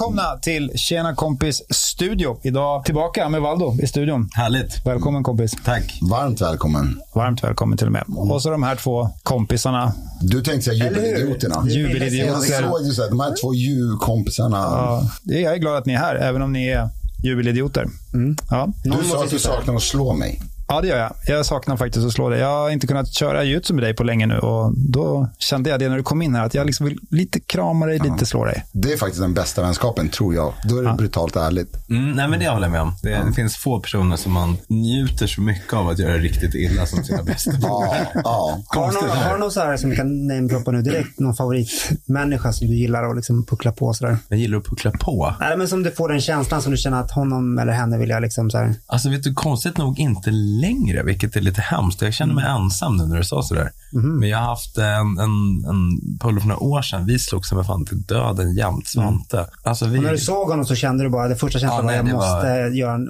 välkomna till Tjena kompis studio. Idag tillbaka med Valdo i studion. Härligt. Välkommen kompis. Tack. Varmt välkommen. Varmt välkommen till och med. Och så de här två kompisarna. Du tänkte säga jubelidioterna. Jubelidioter. Jag såg ju så här, de här två djurkompisarna. Ja, det- jag är glad att ni är här, även om ni är jubelidioter. Ja. Du sa att du saknar att slå mig. Ja, det gör jag. Jag saknar faktiskt att slå dig. Jag har inte kunnat köra jujutsu med dig på länge nu och då kände jag det när du kom in här, att jag liksom vill lite krama dig, lite slå dig. Det är faktiskt den bästa vänskapen, tror jag. Då är det brutalt ärligt. Mm, nej, men det håller jag med om. Det, det finns få personer som man njuter så mycket av att göra riktigt illa som sina bästa Ja, ja. Har du någon, har du någon så här som vi kan namedroppa nu direkt? Någon favoritmänniska som du gillar att liksom puckla på sådär? Jag gillar att puckla på. Nej, men som du får den känslan som du känner att honom eller henne vill jag liksom så här. Alltså vet du, konstigt nog inte längre, vilket är lite hemskt. Jag känner mig ensam nu när du sa sådär. Men jag har haft en, en, en polare för några år sedan. Vi slogs som fan till döden jämt, Svante. Alltså vi... Och när du såg honom så kände du bara, det första känslan Ja, var nej, jag det måste var- göra en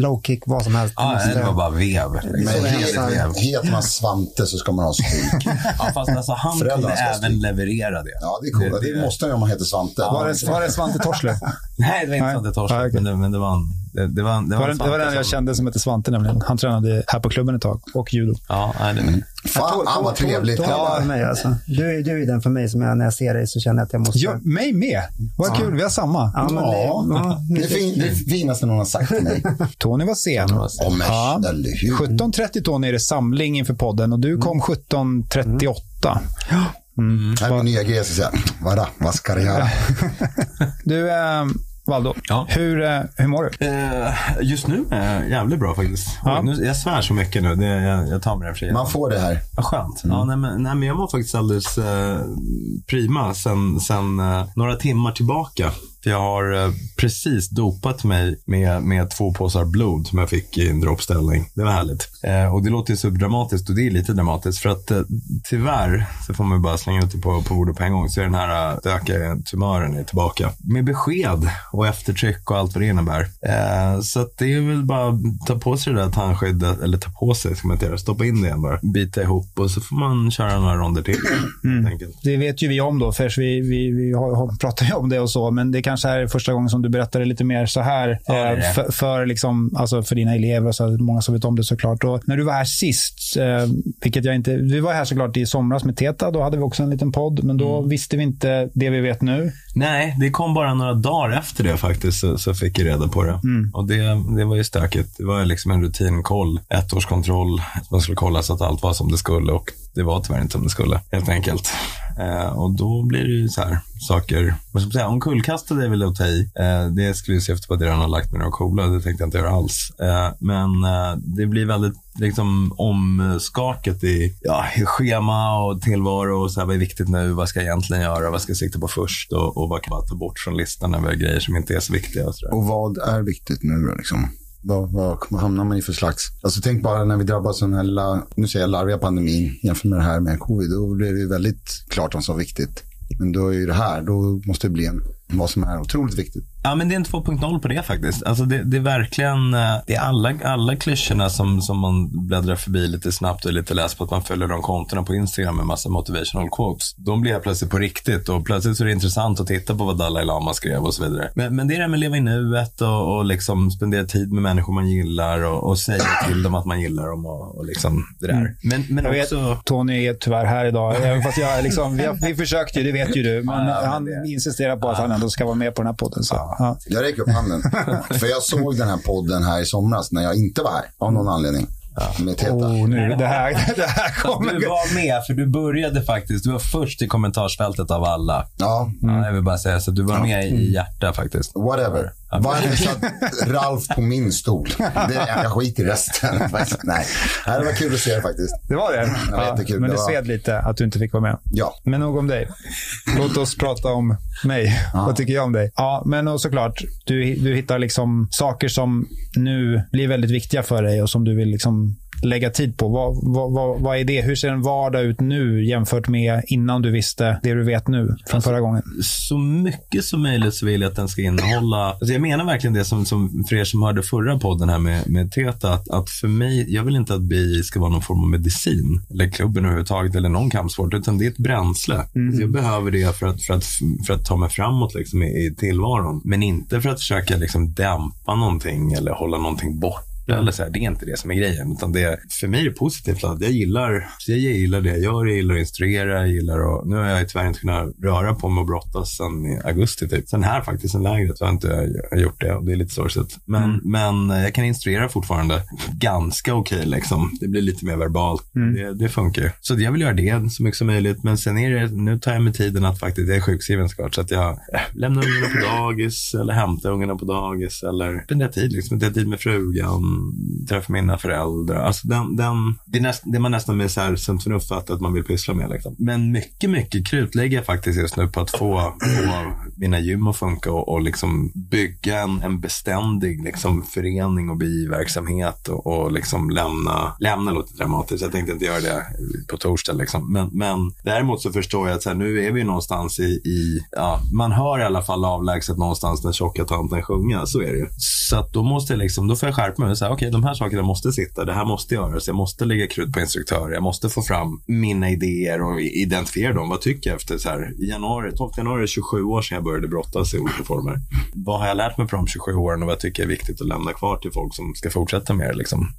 low kick, vad som helst. Ja, måste- det var bara vev. Men heter, man Svante så ska man ha stryk. Ja, fast alltså, han kunde även leverera det. Ja, det är coolt. Det måste man om man heter Svante. Var det, var det Svante Torsle? Nej, det var inte Nej. Svante Ja, okej. men, det, men det var en... Det, det var, en- det Det var, var, en den, det var den jag kände som hette Svante nämligen. Han tränade här på klubben ett tag och judo. Ja, nej, det, Fan, han var för mig, alltså. du, är- du är den för mig som jag, när jag ser dig så känner jag att jag måste... Ja, mig med. Vad kul, vi har samma. Ja, det, Ja, ja, det är fin, det finaste någon har sagt till mig. Tony var sen. Mig, Ja. eller hur? 17.30 Tony är det samling inför podden och du kom 17.38. Här är min nya grej. Jag ska säga, vadå, vad ska du göra? Du, eh, Valdo, Ja. hur, eh, hur mår du? Eh, just nu är jag jävligt bra faktiskt. Ja. Nu, jag svär så mycket nu. Det, jag, jag tar mig det för sig. Man får det här. Vad skönt. Ja, nej, men, nej, men jag mår faktiskt alldeles eh, prima sen, sen eh, några timmar tillbaka. För jag har eh, precis dopat mig med, med två påsar blod som jag fick i en droppställning. Det var härligt. Eh, och det låter ju subdramatiskt och det är lite dramatiskt. För att eh, tyvärr, så får man bara slänga ut det på, på bordet på en gång, så är den här eh, ökade tumören är tillbaka. Med besked och eftertryck och allt vad det innebär. Eh, så att det är väl bara att ta på sig det där tandskyddet, eller ta på sig ska man inte göra, stoppa in det igen bara. Bita ihop och så får man köra några ronder till. enkelt. Det vet ju vi om då, för vi, vi, vi har, pratar ju om det och så, men det kanske är första gången som du berättar det lite mer så här Ja, det eh, det. för, för, liksom, alltså för dina elever och så, många som vet om det såklart. Och när du var här sist, eh, vilket jag inte, vi var här såklart i somras med Teta, då hade vi också en liten podd, men då visste vi inte det vi vet nu. Nej, det kom bara några dagar efter det faktiskt så, så fick jag reda på det. Och det, det var ju stökigt. Det var liksom en rutinkoll, ettårskontroll. Man skulle kolla så att allt var som det skulle och det var tyvärr inte som det skulle, helt enkelt. Eh, och då blir det ju så här saker, ska man säga, omkullkastade är väl att ta i. Eh, det skulle ju syfta på att jag redan har lagt mig några coola, det tänkte jag inte göra alls. Eh, men eh, det blir väldigt liksom omskaket i, ja, i schema och tillvaro och så här, vad är viktigt nu, vad ska jag egentligen göra, vad ska jag sikta på först och, och vad kan man ta bort från listan över grejer som inte är så viktiga och så där. Och vad är viktigt nu då liksom? Vad, vad, hamnar man i för slags... Alltså tänk bara när vi drabbas av den här, la, nu säger jag larviga pandemin jämfört med det här med covid. Då blir det ju väldigt klart vad som är viktigt. Men då är ju det här, då måste det bli en, vad som är otroligt viktigt. Ja, men det är en 2.0 på det faktiskt. Alltså det, det är verkligen, eh, det är alla, alla klyschorna som, som man bläddrar förbi lite snabbt och lite läs på att man följer de kontona på Instagram med massa motivational quotes. De blir helt plötsligt på riktigt och plötsligt så är det intressant att titta på vad Dalai Lama skrev och så vidare. Men, men det är det här med att leva i nuet och, och liksom spendera tid med människor man gillar och, och säga till dem att man gillar dem och, och liksom det där. Men, men Jag vet, också... Tony är tyvärr här idag, även fast jag liksom, vi, vi försökte ju, det vet ju du, men Ja, han det- insisterar på att han ändå ska vara med på den här podden. Så. Ja. Jag räcker upp handen. För jag såg den här podden här i somras när jag inte var här. Av någon anledning. Med Teta. Oh, nu, det här, det här kommer... Du var med, för du började faktiskt. Du var först i kommentarsfältet av alla. Ja, Ja, jag vill bara säga så. Du var med i hjärta faktiskt. whatever. Varför satt Ralf på min stol? Det, jag skiter i resten. Nej. Det var kul att se det faktiskt. Det var det? Ja, jättekul. Men det Det var- sved lite att du inte fick vara med. Ja. Men nog om dig. Låt oss prata om mig. Vad tycker jag om dig? Ja, men och såklart, du, du hittar liksom saker som nu blir väldigt viktiga för dig och som du vill liksom lägga tid på. Vad, vad, vad, vad är det? Hur ser en vardag ut nu jämfört med innan du visste det du vet nu från Alltså, förra gången? så mycket som möjligt så vill jag att den ska innehålla, alltså jag menar verkligen det som, som för er som hörde förra podden här med, med Teta, att, att för mig, jag vill inte att BI ska vara någon form av medicin, eller klubben överhuvudtaget, eller någon kampsport, utan det är ett bränsle. Så jag behöver det för att, för att, för att ta mig framåt liksom, i, i tillvaron, men inte för att försöka liksom, dämpa någonting eller hålla någonting bort eller så här, det är inte det som är grejen. Utan det, för mig är det positivt. Att jag, gillar, jag gillar det jag gör. Jag gillar att instruera. Jag gillar att, nu har jag tyvärr inte kunnat röra på mig och brottas sedan i augusti. Typ. Sen här faktiskt, sen lägret, har jag inte gjort det. Och det är lite sorgligt. Men, men jag kan instruera fortfarande ganska okej. liksom. Det blir lite mer verbalt. Det, det funkar ju. Så jag vill göra det så mycket som möjligt. Men sen är det, nu tar jag mig tiden att faktiskt, jag är sjukskriven såklart. Så att jag äh, lämnar ungarna på dagis eller hämtar ungarna på dagis. Eller spenderar tid, liksom. Tid med frugan träffa mina föräldrar. Alltså den, den, det, är näst, det är man nästan med så här sunt förnuft fattar att man vill pyssla med. Liksom. Men mycket, mycket krut lägger jag faktiskt just nu på att få, få mina gym att funka och, och liksom bygga en, en beständig liksom, förening och biverksamhet och, och liksom lämna, lämna låter dramatiskt. Jag tänkte inte göra det på torsdag. Liksom. Men, men däremot så förstår jag att så här, nu är vi någonstans i, i ja, man hör i alla fall avlägset någonstans den tjocka tanten sjunga. Så är det ju. Så att då måste jag liksom, då får jag skärpa mig och säga, okej, okay, de här sakerna måste sitta, det här måste göras, jag måste lägga krut på instruktörer, jag måste få fram mina idéer och identifiera dem. Vad tycker jag efter så här, januari, 12 januari är det 27 år sedan jag började brottas i olika former. Vad har jag lärt mig på de 27 åren och vad tycker jag är viktigt att lämna kvar till folk som ska fortsätta med det? Liksom?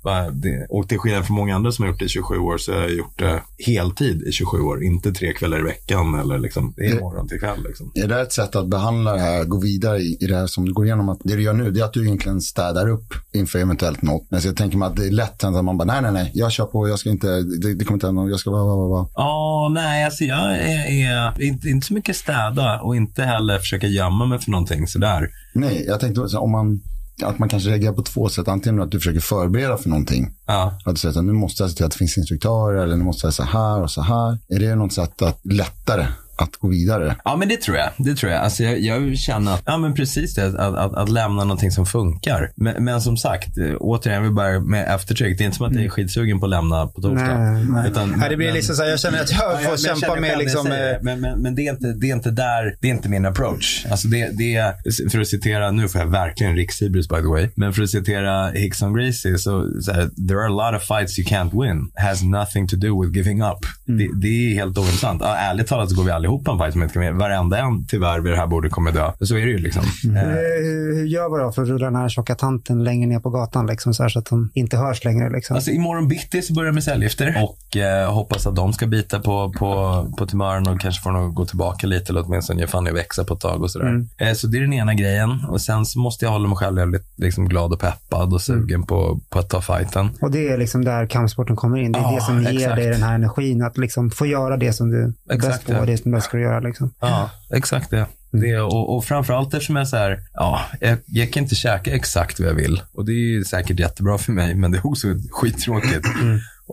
Och till skillnad från många andra som har gjort det i 27 år så har jag gjort det heltid i 27 år, inte tre kvällar i veckan eller liksom, det är morgon till kväll. Liksom. Är det ett sätt att behandla det här, gå vidare i, det här som du går igenom? Att det du gör nu, det är att du egentligen städar upp inför eventuellt något. Men så jag tänker mig att det är lätt att man bara, nej, nej, nej, jag kör på, jag ska inte, det, det kommer inte hända, jag ska vara, vara, vara. Ja, nej, alltså jag är, är inte, inte så mycket städa och inte heller försöka gömma mig för någonting sådär. Nej, jag tänkte så, om man, att man kanske reagerar på två sätt. Antingen att du försöker förbereda för någonting. Ja. Att du säger att nu måste jag se till att det finns instruktörer eller nu måste jag så här och så här. Är det något sätt att lättare att gå vidare. Ja, men det tror jag. Det tror jag. Alltså, jag, jag känner att, ja men precis det, att, att, att lämna någonting som funkar. Men, men som sagt, eh, återigen, vill bara med eftertryck. Det är inte som att jag är skitsugen på att lämna på torsdag. Nej, nej. Utan, Nej, det blir men- liksom så här, jag känner att jag Ja, får jag kämpa med liksom... säger eh, det. Men, men, men det, är inte, det är inte där, det är inte min approach. Alltså det, det är, för att citera, nu får jag verkligen rikshybris by the way, men för att citera Hickson Gracie, så, så här, there are a lot of fights you can't win, has nothing to do with giving up. Det, det är helt ointressant. Ja, ärligt talat så går vi allihopa en fight som inte kan vinna. Varenda en tyvärr vid det här bordet kommer dö. Så är det ju liksom. Eh, Hur, hur gör vi då för att rulla den här tjocka tanten längre ner på gatan liksom, så, här, så att hon inte hörs längre? Liksom? Alltså imorgon bitti så börjar med cellgifter och eh, hoppas att de ska bita på, på, på tumören och kanske får nog gå tillbaka lite eller åtminstone ge fan i växa på ett tag och sådär. Mm. Eh, så det är den ena grejen och sen så måste jag hålla mig själv jävligt liksom, glad och peppad och sugen på, på att ta fighten. Och det är liksom där kampsporten kommer in. Det är Ja, det som ger exakt. dig den här energin. Att liksom få göra det som du är bäst Exakt, på. ja. Det som du bäst ska göra. Liksom. Ja, exakt det. det och, och framförallt eftersom jag så här, ja, jag, jag kan inte käka exakt vad jag vill. Och det är säkert jättebra för mig, men det är också skittråkigt.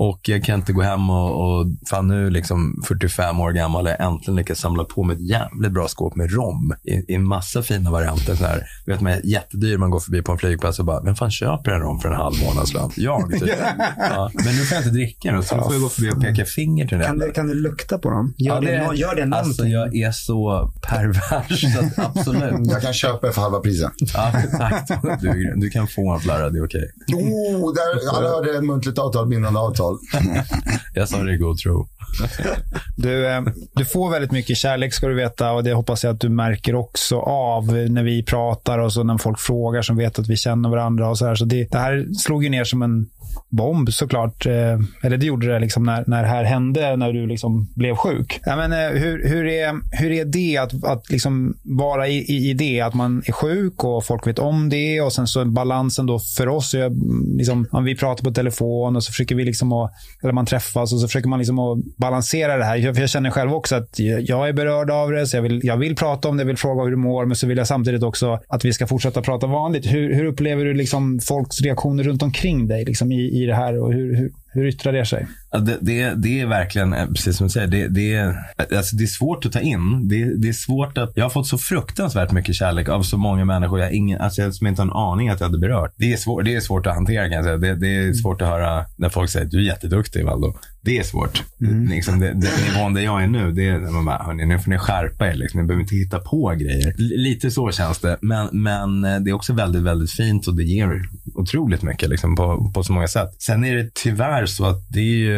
Och jag kan inte gå hem och, och fan nu liksom 45 år gammal och jag äntligen lyckats samla på mig ett jävligt bra skåp med rom i, i en massa fina varianter. Så här, du vet, man är jättedyr, man går förbi på en flygplats och bara, vem fan köper en rom för en halv månadslön? Jag, typ. ja, men nu får jag inte dricka den, så nu får jag gå förbi och peka finger till den Kan, du, kan du lukta på dem? Gör, Ja, det, nå- gör det någonting? Alltså jag är så pervers, så absolut. Jag kan köpa för halva priset. Ja, exakt. Du, du kan få en flarra, det är okej. Oh, där, alla hörde muntligt avtal, bindande avtal. Jag sa det i god tro. Du, eh, du får väldigt mycket kärlek ska du veta och det hoppas jag att du märker också av när vi pratar och så när folk frågar som vet att vi känner varandra och så här. Så det, det här slog ju ner som en bomb såklart. Eh, Eller det gjorde det liksom när, när det här hände, när du liksom blev sjuk. Ja, men, eh, hur, hur, är, hur är det att, att liksom vara i, i, i det? Att man är sjuk och folk vet om det och sen så balansen då för oss. mm, Liksom, om vi pratar på telefon och så försöker vi liksom och, eller man träffas och så försöker man liksom att balansera det här. Jag, för jag känner själv också att jag är berörd av det, så jag vill, jag vill prata om det, jag vill fråga hur du mår, men så vill jag samtidigt också att vi ska fortsätta prata vanligt. Hur, hur upplever du liksom folks reaktioner runt omkring dig liksom i, i det här och hur, hur, hur yttrar det sig? Ja, det, det, det är verkligen, eh, precis som du säger, det, det, är, alltså det är svårt att ta in. Det, det är svårt att, jag har fått så fruktansvärt mycket kärlek av så många människor jag, ingen, alltså, som jag inte har en aning att jag hade berört. Det är, svår, det är svårt att hantera kan jag säga. Det, är svårt att höra när folk säger du är jätteduktig Valdo. Det är svårt. Mm. Liksom det, det, nivån där jag är nu, det är man bara, hörni, nu får ni skärpa er. Liksom. Ni behöver inte hitta på grejer. L lite så känns det. Men, men eh, det är också väldigt, väldigt fint och det ger otroligt mycket liksom, på, på så många sätt. Sen är det tyvärr så att det är ju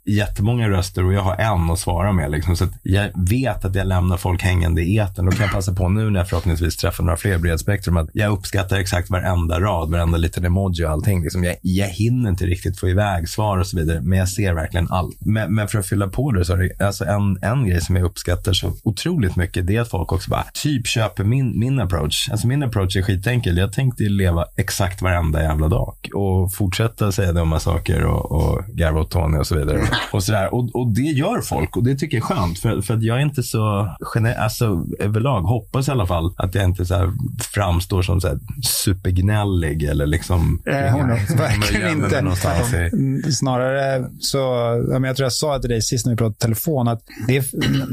jättemånga röster och jag har en att svara med. Liksom. Så jag vet att jag lämnar folk hängande i eten. Då kan jag passa på nu när jag förhoppningsvis träffar några fler bredspektrum att jag uppskattar exakt varenda rad, varenda liten emoji och allting. Liksom jag, jag hinner inte riktigt få iväg svar och så vidare, men jag ser verkligen allt. Men, men för att fylla på det så är det alltså en, en grej som jag uppskattar så otroligt mycket, det är att folk också bara typ köper min, min approach. Alltså min approach är skitenkel. Jag tänkte leva exakt varenda jävla dag och fortsätta säga dumma saker och, och garva åt Tony och så vidare. Och, sådär. Och, och det gör folk och det tycker jag är skönt. För, för att jag är inte så, alltså överlag, hoppas i alla fall, att jag inte så framstår som så supergnällig eller liksom. Eh, är verkligen inte. I... Snarare så, jag tror jag sa till dig sist när vi pratade telefon, att är,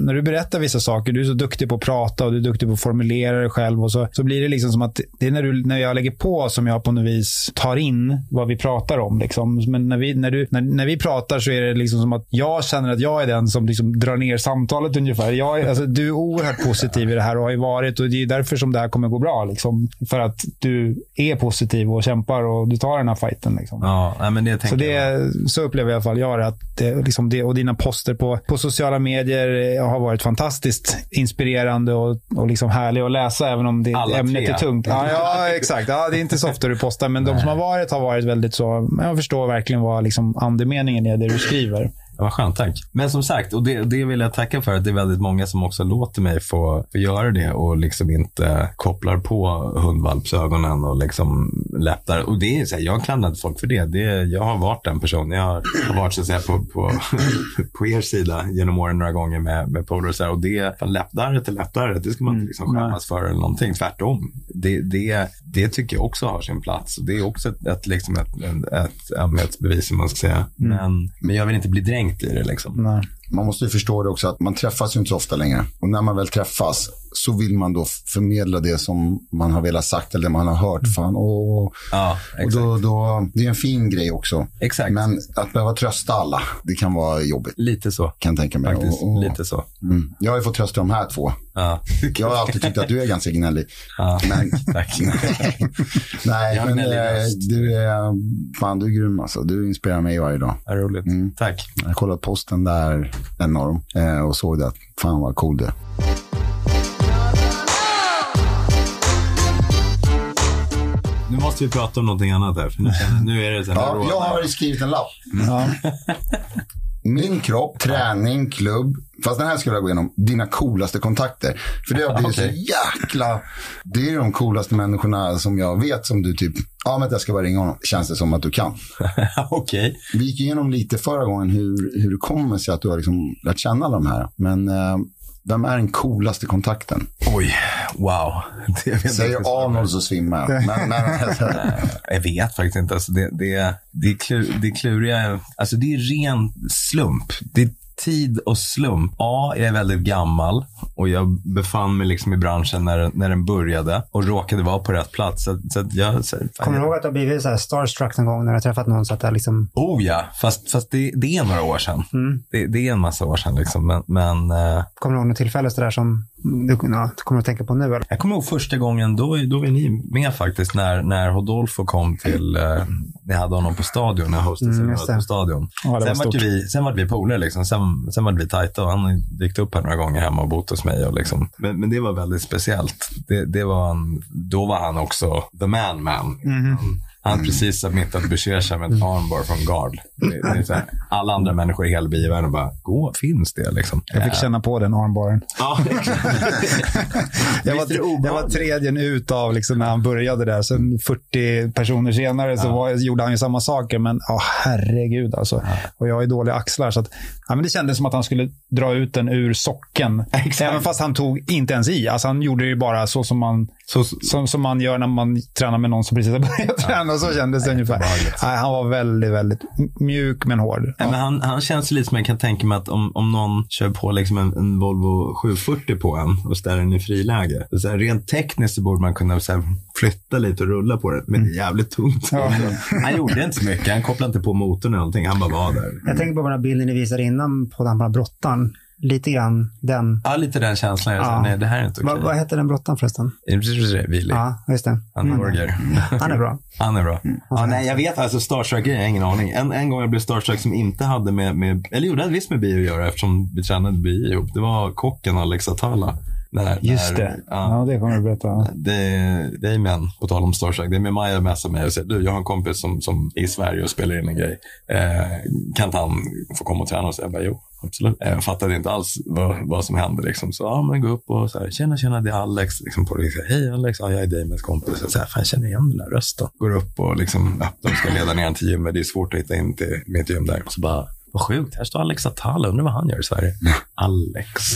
när du berättar vissa saker, du är så duktig på att prata och du är duktig på att formulera dig själv och så, så blir det liksom som att det är när, du, när jag lägger på som jag på något vis tar in vad vi pratar om. Liksom. Men när vi, när, du, när, när vi pratar så är det liksom som att jag känner att jag är den som liksom drar ner samtalet ungefär. Jag, alltså, du är oerhört positiv i det här och har ju varit och det är därför som det här kommer gå bra. Liksom. För att du är positiv och kämpar och du tar den här fighten. Liksom. Ja, men det så, det, så upplever jag i alla fall jag att det, liksom det, och dina poster på, på sociala medier har varit fantastiskt inspirerande och, och liksom härliga att läsa även om det, ämnet tre. är tungt. Ja, ja, exakt. Ja, det är inte så ofta du postar, men de som har varit har varit väldigt så. Jag förstår verkligen vad liksom andemeningen är, det du skriver. Var skönt, tack. Men som sagt, och det, det vill jag tacka för, att det är väldigt många som också låter mig få, få göra det och liksom inte kopplar på hundvalpsögonen och liksom läppar. Och det är så här, jag klandrar inte folk för det. det. Jag har varit den personen. Jag har varit så att säga på, på, på er sida genom åren några gånger med, med polare och så här. Och det, läppdarret är läppdarret. Det ska man inte liksom mm, skämmas för eller någonting. Tvärtom. Det, det, det tycker jag också har sin plats. Det är också ett, ett, liksom ett, ett, ett ömhetsbevis, man ska säga. Mm. Men, men jag vill inte bli dränkt tänkt i det. Liksom. Nej. Man måste ju förstå det också att man träffas ju inte så ofta längre. Och när man väl träffas så vill man då förmedla det som man har velat sagt eller det man har hört. Fan, och, ja, och då, då, det är en fin grej också. Exakt. Men att behöva trösta alla, det kan vara jobbigt. Lite så. Kan jag tänka mig. Faktiskt, och, och, lite så. Mm. Jag har ju fått trösta de här två. Ja. Jag har alltid tyckt att du är ganska gnällig. Ja, men, tack. nej, men eh, du är, fan, du är grym alltså. Du inspirerar mig varje dag. Ja, roligt. Mm. Tack. Jag kollade posten där, en av dem, eh, och såg det att fan vad cool det är. Nu måste vi prata om någonting annat här. Nu, nu är det så här ja, jag har skrivit en lapp. Mm. Min kropp, träning, klubb. Fast den här skulle jag gå igenom. Dina coolaste kontakter. För det har blivit okay. så jäkla... Det är de coolaste människorna som jag vet som du typ... Ja, men jag ska bara ringa honom. Känns det som att du kan. Okej. Okay. Vi gick igenom lite förra gången hur, hur det kommer sig att du har liksom lärt känna alla de här. Men eh, vem är den coolaste kontakten? Oj, wow. Det Säger Arnold så svimmar jag. Men, men, jag vet faktiskt inte. Alltså det, det, det, klur, det kluriga, alltså det är ren slump. Det tid och slump. A, jag är väldigt gammal och jag befann mig liksom i branschen när, när den började och råkade vara på rätt plats. Så, så jag, så, Kommer du ihåg att du har blivit så starstruck någon gång när du har träffat någon? Så att det liksom... Oh ja, fast, fast det, det är några år sedan. Mm. Det, det, är en massa år sedan. Liksom. Men, men, uh... Kommer du ihåg något tillfälle så där som du ja, kommer att tänka på nu? Eller? Jag kommer ihåg första gången, då, då var ni med faktiskt, när, när Hodolfo kom till, uh, ni hade honom på stadion, när hostade mm, på stadion. Ja, sen, var vi, sen var vi polare, liksom. sen, sen var vi tajta och han dykt upp här några gånger hemma och bott hos mig. Och liksom. men, men det var väldigt speciellt. Det, det var en, då var han också the man man. Mm. Han precis submittat Beshirsa med ett armbar från Gard. Det, det alla andra människor i hela biovärlden bara, gå, finns det liksom? Jag fick känna på den armbaren. Ja, jag, var, jag var tredjen ut av liksom när han började där. Sen 40 personer senare så var, gjorde han ju samma saker. Men oh, herregud alltså. Och jag har ju dåliga axlar. Så att, ja, men det kändes som att han skulle dra ut den ur socken. Exakt. Även fast han tog inte ens i. Alltså, han gjorde det ju bara så som man Så, Som, som man gör när man tränar med någon som precis har börjat träna. Så kändes det ungefär. Nej, han var väldigt, väldigt mjuk men hård. Nej, men han, han känns lite som jag kan tänka mig att om, om någon kör på liksom en, en Volvo 740 på en och ställer den i friläge. Så här, rent tekniskt så borde man kunna så här, flytta lite och rulla på det. Men det är jävligt tungt. Han gjorde inte så mycket. Han kopplade inte på motorn eller någonting. Han bara var där. Jag tänker på den här bilden ni visade innan på den här brottan. Lite grann den. Ja, lite den känslan. Jag sa, Ja. nej, det här är inte Va, okej. vad heter den brottan förresten? Willy. Ja, just det. Han är Borger. Han är bra. Han är bra. Ja, nej, jag vet alltså starstruck jag har ingen aning. En, en gång jag blev starstruck som inte hade med, med eller jo, det hade visst med bio att göra eftersom vi tränade bio ihop. Det var kocken Alex Atala. När, Just när, det. Ja, Ja, det kommer du berätta. det, det är män, på tal om starstruck. Det är med Maja messar mig och säger, du, jag har en kompis som, som är i Sverige och spelar in en grej. Eh, kan inte han få komma och träna? Och så jag bara, jo, absolut. Eh, jag fattade inte alls vad, vad som hände. Liksom. Så ja, men gå upp och så här, tjena, tjena, det är Alex. Liksom på det. Så här, Hej Alex, ja, jag är Damons kompis. Så här, fan, jag känner igen den där rösten. Går upp och liksom, ja, de ska leda ner en till gymmet. Det är svårt att hitta in till mitt gym där. Så bara, vad sjukt, här står Alex Atala. Undrar vad han gör i Sverige. Alex.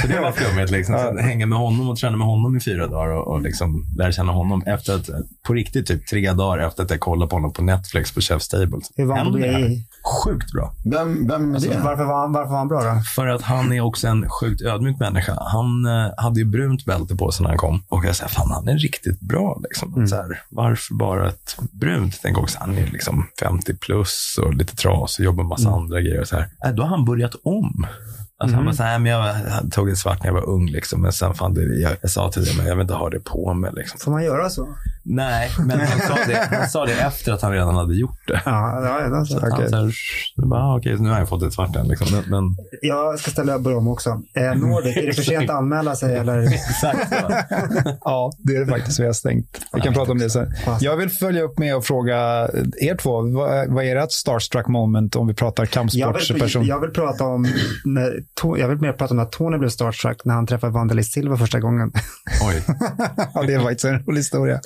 Så det var flummigt. Liksom. Så hänga med honom och träna med honom i fyra dagar och, och liksom lära känna honom efter att, på riktigt typ tre dagar efter att jag kollade på honom på Netflix på Chef's Table. Hur var han? BI? Sjukt bra. Vem, vem det? Varför var, han, varför var han bra då? För att han är också en sjukt ödmjuk människa. Han eh, hade ju brunt bälte på sig när han kom. Och jag sa, fan han är riktigt bra. Liksom. Så här, varför bara ett brunt? Tänk också, han är liksom 50 plus och lite tras och jobbar med massa andra grejer. Och så här. Äh, då har han börjat om. Alltså Han bara så här, men jag jag tog en svart när jag var ung, liksom, men sen fan, det, jag, jag sa till dig, men jag vill inte ha det på mig. Liksom. Får man göra så? Nej, men han sa, det, han sa det efter att han redan hade gjort det. Ja, ja, ja alltså. Han så här, jag bara, ah, så nu har jag fått ett svart än. Liksom. Men, men Jag ska ställa upp dem också. Eh, Nordic, är det för sent att anmäla sig eller? exakt så. Ja, det är det faktiskt. Vi har stängt. Vi kan prata om det sen. Jag vill följa upp med och fråga er två. Vad, vad är ert starstruck moment om vi pratar Jag vill, kampsportsperson? jag vill prata om, när, To- jag vill mer prata om när Tony blev starstruck när han träffade Vandelis Silva första gången. Oj. ja, det är faktiskt en rolig historia.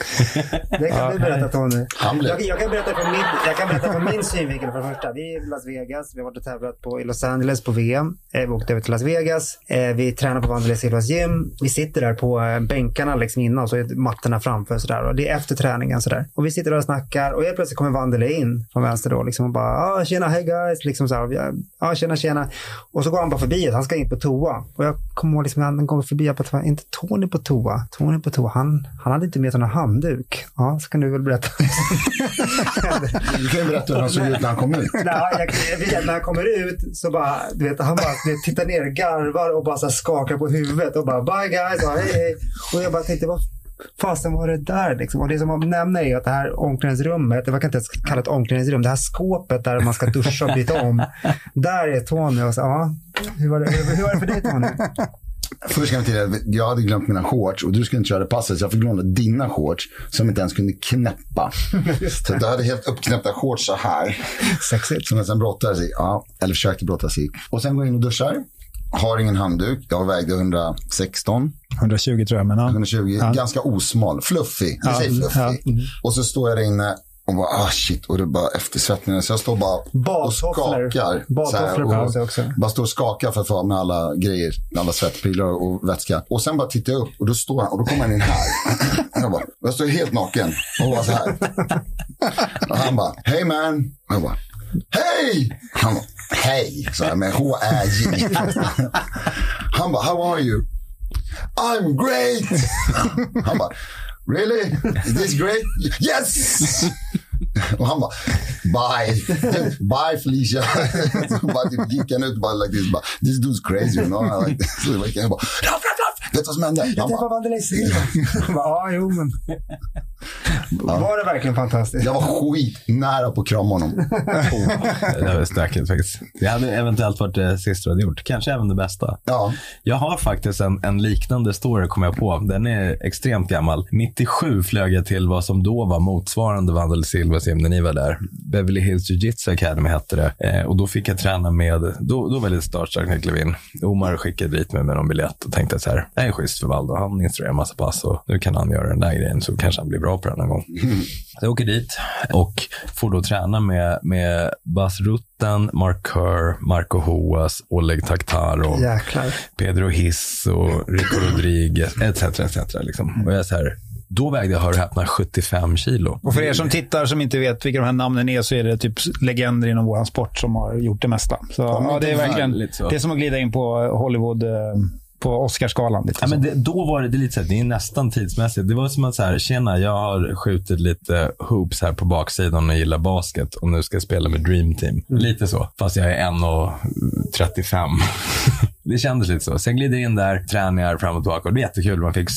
Det kan du berätta Tony. Jag, jag, kan berätta från min, jag kan berätta från min synvinkel för det första. Vi är i Las Vegas. Vi har varit och tävlat på, i Los Angeles på VM. Eh, vi åkte över till Las Vegas. Eh, vi tränar på Vandelis Silvas gym. Vi sitter där på eh, bänkarna liksom innan och så är mattorna framför. Sådär. Och det är efter träningen. Sådär. Och vi sitter där och snackar och helt plötsligt kommer Vandele in från vänster då. Liksom, och bara ah, “Tjena, hej guys”. Liksom så här, ja, ah, “Tjena, tjena”. Och så går han bara förbi oss. Han ska in på toa. Och jag kommer ihåg liksom, han kommer förbi. Jag bara, inte Tony på toa. Tony på toa. Han, han hade inte med sig någon handduk. Ja, så kan du väl berätta. Du kan berätta hur han såg ut när han kom ut. Nej, jag, när han kommer ut så bara, du vet, han bara vet, tittar ner, garvar och bara så skakar på huvudet och bara bye guys, och hej hej. Och jag bara tänkte, vad fasen var det där liksom? Och det som man nämner är att det här omklädningsrummet, det var inte ens kalla ett omklädningsrum, det här skåpet där man ska duscha och byta om. Där är Tony och så, ja, hur var det, hur, hur var det för dig Tony? Först kan jag tillägga, att jag hade glömt mina shorts och du skulle inte köra passet så jag fick låna dina shorts som inte ens kunde knäppa. Så jag hade helt uppknäppta shorts så här. Sexigt. Som jag sen brottades i. Ja, eller försökte brottas i. Och sen går jag in och duschar. Har ingen handduk. Jag vägde 116, 120 tror jag, men ja. 120. Ganska osmal. Fluffig. Säger fluffig. ja. Och så står jag där inne och bara, ah shit. Och det bara eftersvettningar. Så jag står bara och Badtofflor. skakar. Badtofflor här, sig också. Bara står och skakar för att få av med alla grejer. Alla svettprylar och vätska. Och sen bara tittar jag upp och då står han och då kommer han in här. jag bara, jag står helt naken och bara så här. Och han bara, hey man. Och jag bara, hej! Han bara, hej, så här med H-Ä-J. Han bara, how are you? I'm great! Han bara, really? Is this great? Yes! Och han bara, bye. Bye Felicia. Så bara typ gick han ut bara like this. Bara, this dude's crazy. You know? like, så jag bara, raff, raff, raff. Vet du vad som hände? Jag träffade Vandelis Silva. Ja, jo men. Var det verkligen fantastiskt? jag var skitnära på att krama honom. Det var stökigt faktiskt. Det hade eventuellt varit det sista du hade gjort. Kanske även det bästa. Ja, Jag har faktiskt en, en liknande story, kom jag på. Den är extremt gammal. 97 flög jag till vad som då var motsvarande Vandel Silvas gym när ni var där. Beverly Hills Jiu-Jitsu Academy hette det. Eh, och då fick jag träna med, då, då var jag lite starstruck när jag klev in. Omar skickade dit mig med någon biljett och tänkte så här, det här är schysst för Valdo. Han instruerar massa pass och nu kan han göra den där grejen så kanske han blir bra på den någon gång. Stockholm. Så jag åker dit och får då träna med, med Bas Rutten, Mark Kerr, Marco Hoas, Oleg Taktarov, Jäklar. Pedro Hiss och Rico Rodriguez, etc. etc. Liksom. Och jag är så här, då vägde jag, hör och häpna, 75 kilo. Och för er som tittar som inte vet vilka de här namnen är så är det typ legender inom vår sport som har gjort det mesta. Så ja, det är verkligen det är som att glida in på Hollywood, eh, på Oscarsgalan. Lite Ja, men det, då var det, det lite så här, det är nästan tidsmässigt. Det var som att så här, tjena, jag har skjutit lite hoops här på baksidan och gillar basket och nu ska jag spela med Dream Team. Lite så, fast jag är 1,35. det kändes lite så. Sen glider in där, träningar fram och tillbaka och det är jättekul. Man fick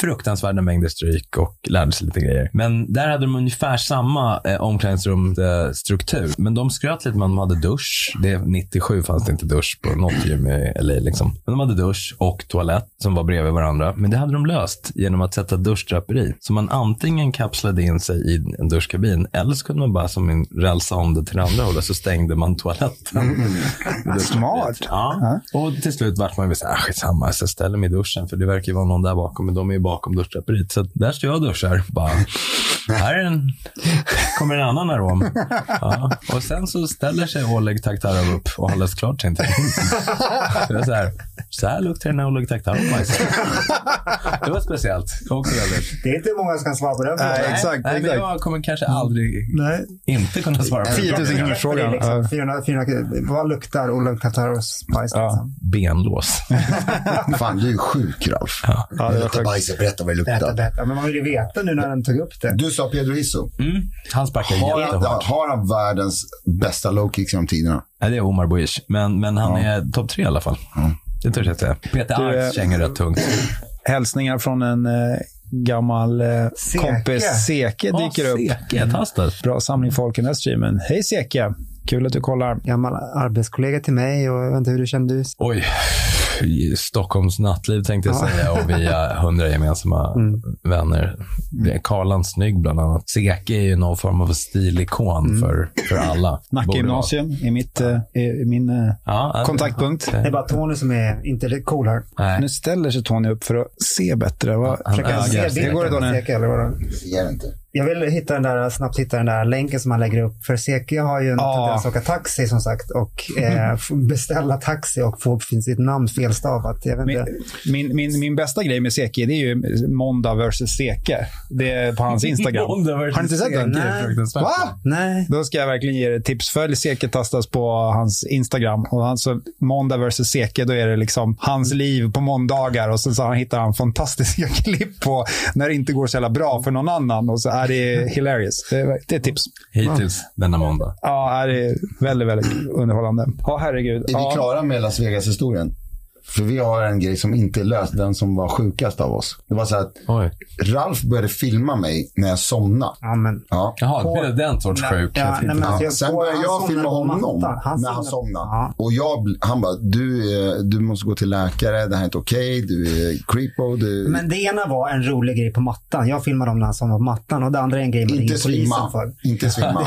fruktansvärda mängder stryk och lärde sig lite grejer. Men där hade de ungefär samma eh, omklädningsrumsstruktur. Men de skröt lite med att de hade dusch. Det, 97 fanns det inte dusch på något gym i LA. Liksom. Men de hade dusch och toalett som var bredvid varandra. Men det hade de löst genom att sätta duschdraperi. Så man antingen kapslade in sig i en duschkabin eller så kunde man bara som en rälsa om det till andra hållet så stängde man toaletten. Smart. Ja. Och till slut vart man ju så här, "Ah, skitsamma, så jag ställer mig i duschen för det verkar ju vara någon där bakom, men de är ju bakom duschdraperiet. Så där står jag och duschar. Bara, här är en, kommer en annan arom. Ja. Och sen så ställer sig Oleg Taktarov upp och har läst klart sin är så här, så här luktar det när Oleg Taktarov bajsar. Det var speciellt. Också väldigt. Det är inte många som kan svara på den frågan. Nej, exakt. Nej, men exakt. jag kommer kanske aldrig Nej. inte kunna svara på 10 000 det. kronors frågan. liksom Ja. 400, 400, vad luktar Oleg Tataros bajs? Ja. Liksom? Benlås. Fan, du är sjuk Ralf. Ja, det var Luktar berätta vad det luktar. berätta. Men man vill ju veta nu när den tog upp det. Du sa Pedro Hisso. Mm. Han sparkar Har han, jättehårt. har han världens bästa low kicks genom tiderna? Nej, det är Omar Boish. Men, men han är topp tre i alla fall. Det törs jag säga. Peter Du, Arks känner rätt tungt. Hälsningar från en eh, gammal eh, Seke. kompis. Seke dyker upp. Seke. Bra samling folk i den här streamen. Hej Seke! Kul att du kollar. Gammal arbetskollega till mig och jag vet inte hur du kände. Du... Oj. Stockholms nattliv tänkte jag Ja. säga och via hundra gemensamma Mm. vänner. Det är Karlan Snygg bland annat. Seke är ju någon form av stilikon Mm. för, för alla. Nacka gymnasium är mitt, eh, är min eh. Ja, kontaktpunkt. Det är bara Tony som är inte cool här. Nej. Nu ställer sig Tony upp för att se bättre. Vad? Han Försöker se Hur går det, på Tony? Seke, eller vadå? Ger inte. Jag vill hitta den där, snabbt hitta den där länken som han lägger upp. För Seke har ju en Ja. tendens att åka taxi som sagt och eh, beställa taxi och få sitt namn felstavat. Jag vet Min, inte. min, min, min bästa grej med Seke det är ju Måndag vs Seke. Det är på hans Instagram. Har ni inte sett den? Nej. Va? Nej. Då ska jag verkligen ge er ett tips. Följ Seke Tastas på hans Instagram. Och alltså, måndag versus Seke, då är det liksom hans liv på måndagar. Och sen så hittar han fantastiska klipp på när det inte går så jävla bra för någon annan. Och så är det hilarious. Det är, det är ett tips. Hittills denna måndag. Ja, det är väldigt, väldigt underhållande. Ja, herregud. Är vi Ja. klara med Las Vegas-historien? För vi har en grej som inte är löst, den som var sjukast av oss. Det var så att Oj. Ralf började filma mig när jag somnade. Ja, men. Ja. Jaha, det blev den sorts Nej, sjuk. ja, nej, men Ja. alltså, jag Sen började jag filma på honom. Han när han somnade-. Ja. Och jag, han bara, du, är- du måste gå till läkare, det här är inte okej, du är creepo, du... Men det ena var en rolig grej på mattan. Jag filmade dem när han somnade på mattan. Och det andra är en grej man inte ringer polisen svimma. för. Inte svimma.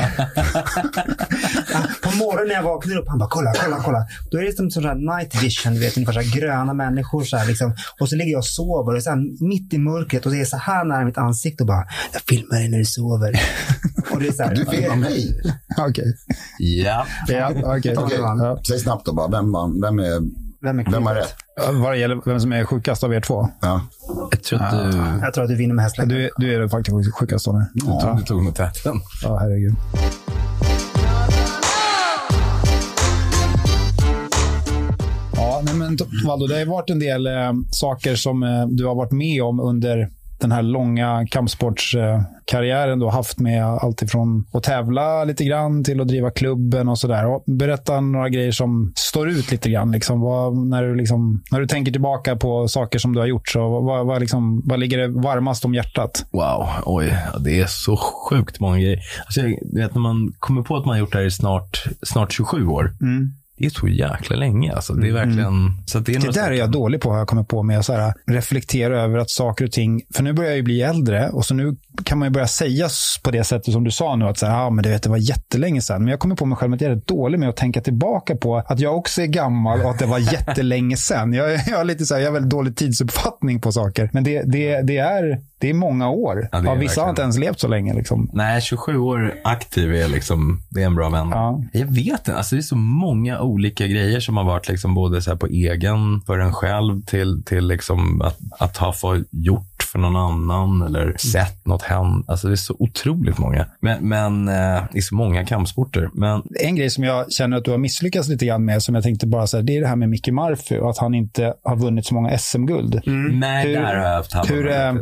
På morgonen när jag vaknade upp, han bara kolla, kolla, kolla. Då är det som sån här night vision, du vet, ungefär så här gröna människor. Så här, liksom. Och så ligger jag och sover och här, mitt i mörkret och det är så här nära mitt ansikte och bara, jag filmar dig när du sover. och det är så här, Du filmar mig. Okej. Ja. Ja, säg snabbt då bara, vem, vann? vem, är, vem är vem har rätt? Vad det gäller vem som är sjukast av er två. Ja. Jag tror att du, Jag tror att du vinner med hästlängden. Du, är- du är faktiskt sjukast Tony. ja. du tog nog täten. Ja, herregud. Ja, nej men Valdo, det har varit en del eh, saker som eh, du har varit med om under den här långa kampsportskarriären du har haft med allt ifrån att tävla lite grann till att driva klubben och sådär. Berätta några grejer som står ut lite grann. Liksom, vad, när, du liksom, när du tänker tillbaka på saker som du har gjort, så vad, vad, liksom, vad ligger det varmast om hjärtat? Wow, oj, det är så sjukt många grejer. Alltså, jag- vet, när man kommer på att man har gjort det här i snart, snart 27 år. Det är så jäkla länge. Alltså. Det är verkligen... Så att det, är Det där är jag dålig på, har jag kommit på med. att så här, reflektera över att saker och ting, för nu börjar jag ju bli äldre och så nu kan man ju börja säga på det sättet som du sa nu, att så här, ah, men det, vet, det var jättelänge sedan. Men jag kommer på mig själv att jag är dålig med att tänka tillbaka på att jag också är gammal och att det var jättelänge sedan. Jag, jag, har lite så här, jag har väldigt dålig tidsuppfattning på saker. Men det, det, det, är, det är många år. Ja, ja, vissa har inte ens levt så länge. Liksom. Nej, 27 år aktiv är liksom, det är en bra vän. Ja. Jag vet inte, alltså det är så många olika grejer som har varit liksom både så på egen, för en själv, till, till liksom att, att ha fått gjort för någon annan eller sett något hända. Alltså det är så otroligt många. Men, men eh, är så många kampsporter. Men En grej som jag känner att du har misslyckats lite grann med, som jag tänkte bara säga, det är det här med Micke Murphy och att han inte har vunnit så många SM-guld. nej, Hur- där har jag haft hamnat hur, eh.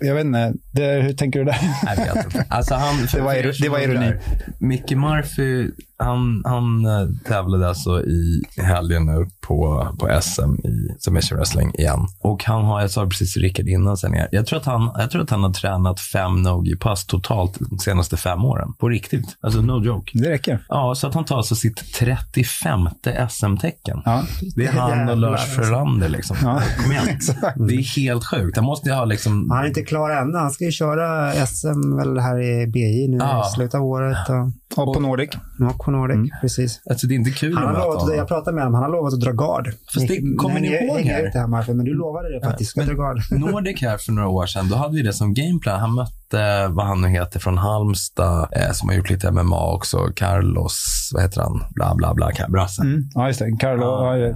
Jag vet inte, det, hur tänker du där? Jag vet inte. Alltså han, för, Det var er det var ironi. Micke Murphy, han, han eh, tävlade alltså i helgen nu på, på SM i submission wrestling igen. Och han har, jag sa precis till Rickard innan sen, jag, tror att han, jag tror att han har tränat fem no-gi-pass totalt de senaste fem åren. På riktigt. Alltså no joke. Det räcker. Ja, så att han tar alltså sitt 35 SM-tecken. Ja. Det är han och Lars. Frölander liksom. Ja, Kom igen. Det är helt sjukt. Han måste ju ha liksom... Han är inte klar än. Han ska ju köra SM väl här i BJ nu Ja. i slutet av året. Och Och på Nordic. Knock på Nordic, precis. Alltså det är inte kul Han har lovat, jag pratade med honom, han har lovat att dra gard. Fast det- kommer ni ihåg här? ut det här men du lovade det faktiskt. Ska men- dra gard. Nordic här för några år sedan, då hade vi det som gameplan. Han mötte, vad han nu heter, från Halmstad, eh, som har gjort lite MMA också. Carlos, vad heter han? Bla, bla, bla, brassen. Mm. Ja, just det. Carlo. Ja. Ja. eh,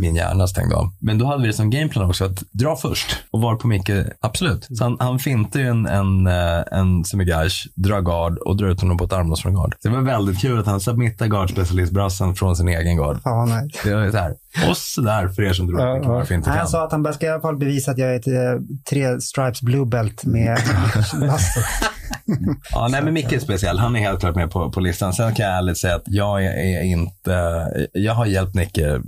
Min hjärna stängde av. Men då hade vi det som gameplan också, att dra först. Och var på Micke, absolut. Så han, han fintar ju en, en, eh, en semigage, drar gard och drar ut honom på ett armloss från gard. Så det var väldigt kul att han submittar guardspecialistbrassen från sin egen gard. Ja, nej. Det var så här. Och sådär för er som tror Ja, att ja. Murphy inte kan. han sa att han ska i alla fall bevisa att jag är ett eh, tre stripes blue belt med. Ja, nej, men Micke är speciell. Han är helt klart med på, på listan. Sen kan jag ärligt säga att jag är, inte... Jag har hjälpt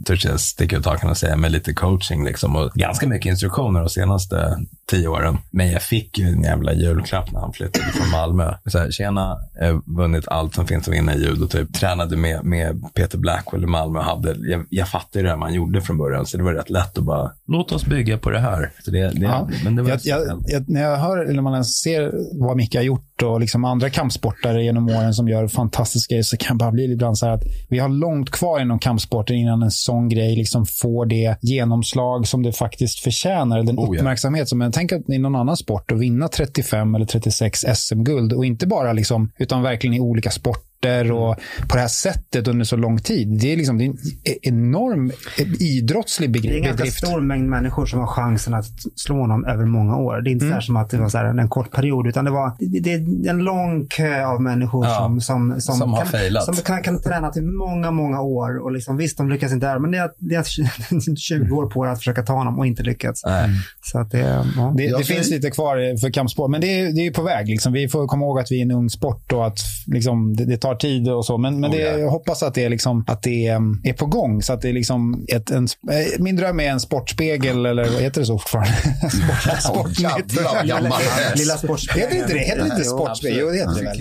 törs jag sticka ut hakan och säga, med lite coaching liksom, och ganska mycket instruktioner de senaste tio åren. Men jag fick ju en jävla julklapp när han flyttade från Malmö. Så här, tjena, vunnit allt som finns att vinna i judo. Typ. Tränade med, med Peter Blackwell i Malmö. Hade, jag, jag fattade ju det här man gjorde från början, så det var rätt lätt att bara, låt oss bygga på det här. Så det, det, Ja. Men det var Jag, jag, jag, när jag hör, eller man ser vad Micke har gjort och liksom andra kampsportare genom åren som gör fantastiska grejer så kan jag bara bli ibland så här att vi har långt kvar inom kampsporten innan en sån grej liksom får det genomslag som det faktiskt förtjänar. Eller den Oh, uppmärksamhet som jag tänker att i någon annan sport att vinna 35 eller 36 SM-guld och inte bara liksom, utan verkligen i olika sporter och på det här sättet under så lång tid. Det är, liksom, det är en enorm idrottslig Det är en ganska bedrift. stor mängd människor som har chansen att slå honom över många år. Det är inte så här som att det var så här en kort period, utan det var det, är en lång kö av människor Ja, som, som, som, som har kan, som kan, kan träna till många, många år. Och liksom, visst, de lyckas inte där, men det är, det är 20 år på det att försöka ta honom och inte lyckats. nej. Så att det, ja. Det, det finns lite kvar för kampsport, men det är, det är på väg. Liksom. Vi får komma ihåg att vi är en ung sport och att liksom, det, det tar tid och så. Men, men Oh, det, ja. jag hoppas att det, är, liksom, att det är, är på gång. Så att det är liksom ett, en, eh, min dröm är en sportspegel, eller vad heter det så fortfarande? Sport, sportnytt. Lilla sportspegeln. Heter inte det? Heter det inte Jo, sportspegel? Jo, det heter det väl.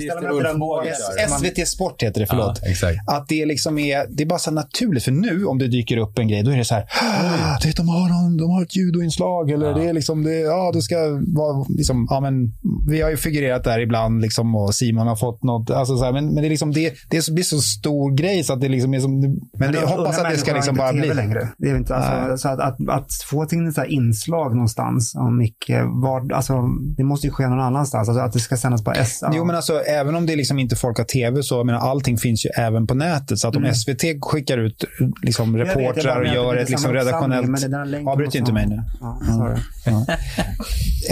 SVT Sport heter det, förlåt. Att det liksom är, det är bara så naturligt. För nu om det dyker upp en grej, då är det så här, "Ah, det, de, har någon, de har ett judoinslag. Eller det är liksom, det, ja, det ska vara, liksom, ja men, vi har ju figurerat där ibland liksom, och Simon har fått något. Alltså, så här, men, men det, är liksom, det, det blir så stor grej så att det liksom är som, men det, jag hoppas att det ska liksom bara bli. Längre. Det är inte, alltså, så att, att, att få till ett inslag någonstans om Micke, var, alltså, det måste ju ske någon annanstans. Alltså, att det ska sändas på S. Jo, men alltså, även om det liksom inte folk har tv så, menar, allting finns ju även på nätet. Så att om SVT skickar ut liksom, Mm. Reportrar och gör ett liksom, redaktionellt... men Avbryt inte mig nu. Ja, sorry.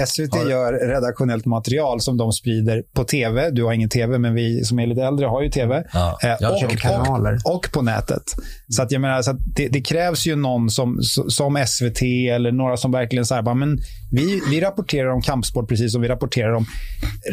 SVT gör redaktionellt material som de sprider på tv. Du har ingen tv, men vi som är lite äldre har ju tv. Ja, Eh, och, och, och på nätet. Så att jag menar, så det, det krävs ju någon som, som SVT eller några som verkligen säger bara, men vi, vi rapporterar om kampsport precis som vi rapporterar om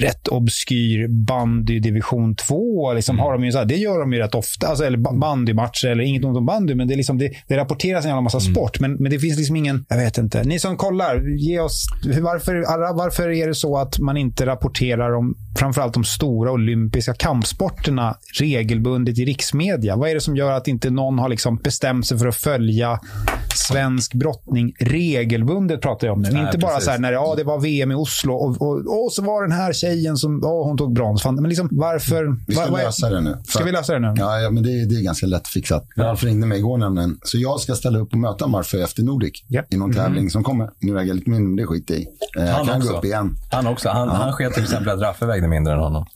rätt obskyr bandy division 2. Liksom har de ju så här, det gör de ju rätt ofta. Alltså, eller ba- bandymatcher, eller inget ont om bandy, men det, är liksom, det, det rapporteras en jävla massa sport. Men, men det finns liksom ingen, jag vet inte. Ni som kollar, ge oss, varför, varför är det så att man inte rapporterar om framförallt de stora olympiska kampsporterna regelbundet i riksmedia? Vad är det som gör att inte någon har liksom bestämt sig för att följa svensk brottning regelbundet pratar jag om nu. Nej, inte bara precis. så här när det, ja, det var VM i Oslo och, och, och så var den här tjejen som ja, hon tog brons. Fan, Men liksom, varför? Vi ska är- lösa det nu. Ska vi lösa det nu? Ja, ja men det, är- det är ganska lätt fixat. Ralf ringde mig igår nämligen. Så jag ska ställa upp och möta Marfe efter Nordic Ja. i någon tävling som kommer. Nu väger jag lite mindre, det skiter i. Eh, Han kan också. gå upp igen. Han också. Han, han sket till exempel att Raffe vägde mindre än honom.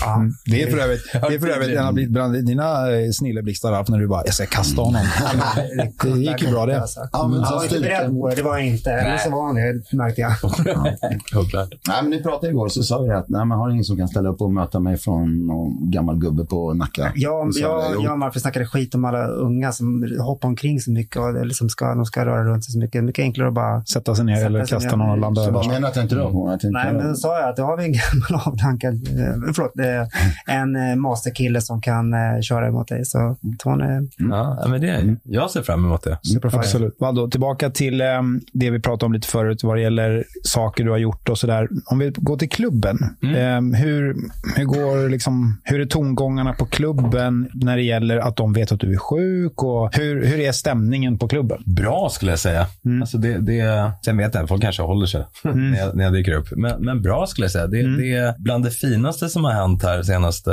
Ja, det är för övrigt, det är för övrigt en av dina snilleblixtar, Ralf, när du bara, jag ska kasta honom. det gick ju bra det. Alltså. Ja, men Han så var inte beredd på det. Det var jag inte. Eller så var han det, märkte jag. Självklart. Nej, men ni pratade igår så sa vi att nej, man har ingen som kan ställa upp och möta mig från någon gammal gubbe på Nacka. Jag, sa jag, jag och Marfus snackade skit om alla unga som hoppar omkring så mycket och liksom ska, de ska röra runt sig så mycket. Mycket enklare att bara... Sätta sig ner Sätta eller sig kasta ner. någon och landa över. vad menar att jag inte rör på mig? Att jag inte Nej, men då sa jag att då har vi en gammal avdankad, eh, förlåt, eh, en eh, masterkille som kan köra emot dig. Så Tony, Ja, men det, jag ser fram emot det. superfire. Absolut. Valdo, tillbaka till eh, det vi pratade om lite förut vad det gäller saker du har gjort och sådär. Om vi går till klubben. Mm. Eh, hur, hur, går liksom, hur är tongångarna på klubben när det gäller att de vet att du är sjuk? Och hur, hur är stämningen på klubben? Bra skulle jag säga. Alltså det, det, sen vet jag, folk kanske håller sig när, jag, när jag dyker upp. Men, men bra skulle jag säga. Det, det är bland det finaste som har hänt här senaste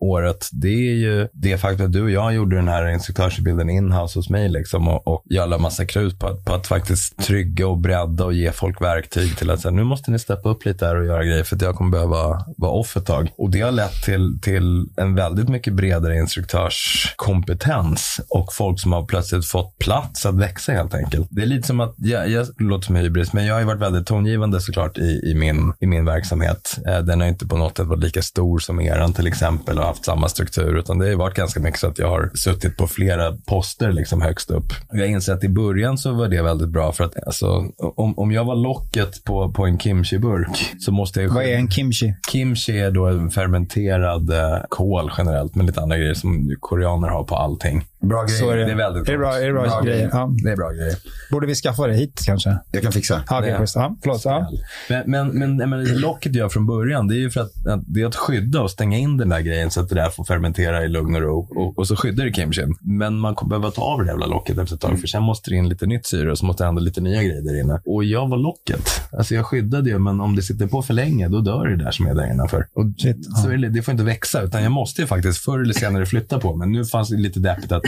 året. Det är ju det faktum att du och jag gjorde den här instruktörsutbildningen in-house hos mig liksom, och, och jag la massa krut på att, på att faktiskt trygga och bredda och ge folk verktyg till att säga, nu måste ni steppa upp lite här och göra grejer för att jag kommer behöva vara off ett tag. Och det har lett till, till en väldigt mycket bredare instruktörskompetens och folk som har plötsligt fått plats att växa helt enkelt. Det är lite som att, jag, jag låter som hybris, men jag har ju varit väldigt tongivande såklart i, i, min, i min verksamhet. Eh, den har inte på något sätt varit lika stor som eran till exempel och haft samma struktur, utan det har ju varit ganska mycket så att jag har suttit på flera poster liksom högst upp. Jag insett att i början så var det väldigt bra för att alltså, om, om jag var locket på, på en kimchi-burk så måste jag ju Vad är en kimchi? Kimchi är då en fermenterad eh, kål generellt med lite andra grejer som koreaner har på allting. Bra grej. Så är det. Det är väldigt är det bra, är det bra, Bra grejer? grejer. Ja. Det är bra grejer. Borde vi skaffa det hit kanske? Jag kan fixa. Det- schysst. ja, förlåt. Ja. Men, men, men, jag menar, locket gör från början, det är ju för att, att det är att skydda och stänga in den där grejen så att det där får fermentera i lugn och ro. Och, och så skyddar det kimchin. Men man kommer behöva ta av det jävla locket efter ett tag, för sen måste det in lite nytt syre och så måste det hända lite nya grejer där inne. Och jag var locket. Alltså jag skyddade ju, men om det sitter på för länge, då dör det där som är där innanför. Och Shit, så är det, det får inte växa, utan jag måste ju faktiskt förr eller senare flytta på. Men nu fanns det lite deppigt att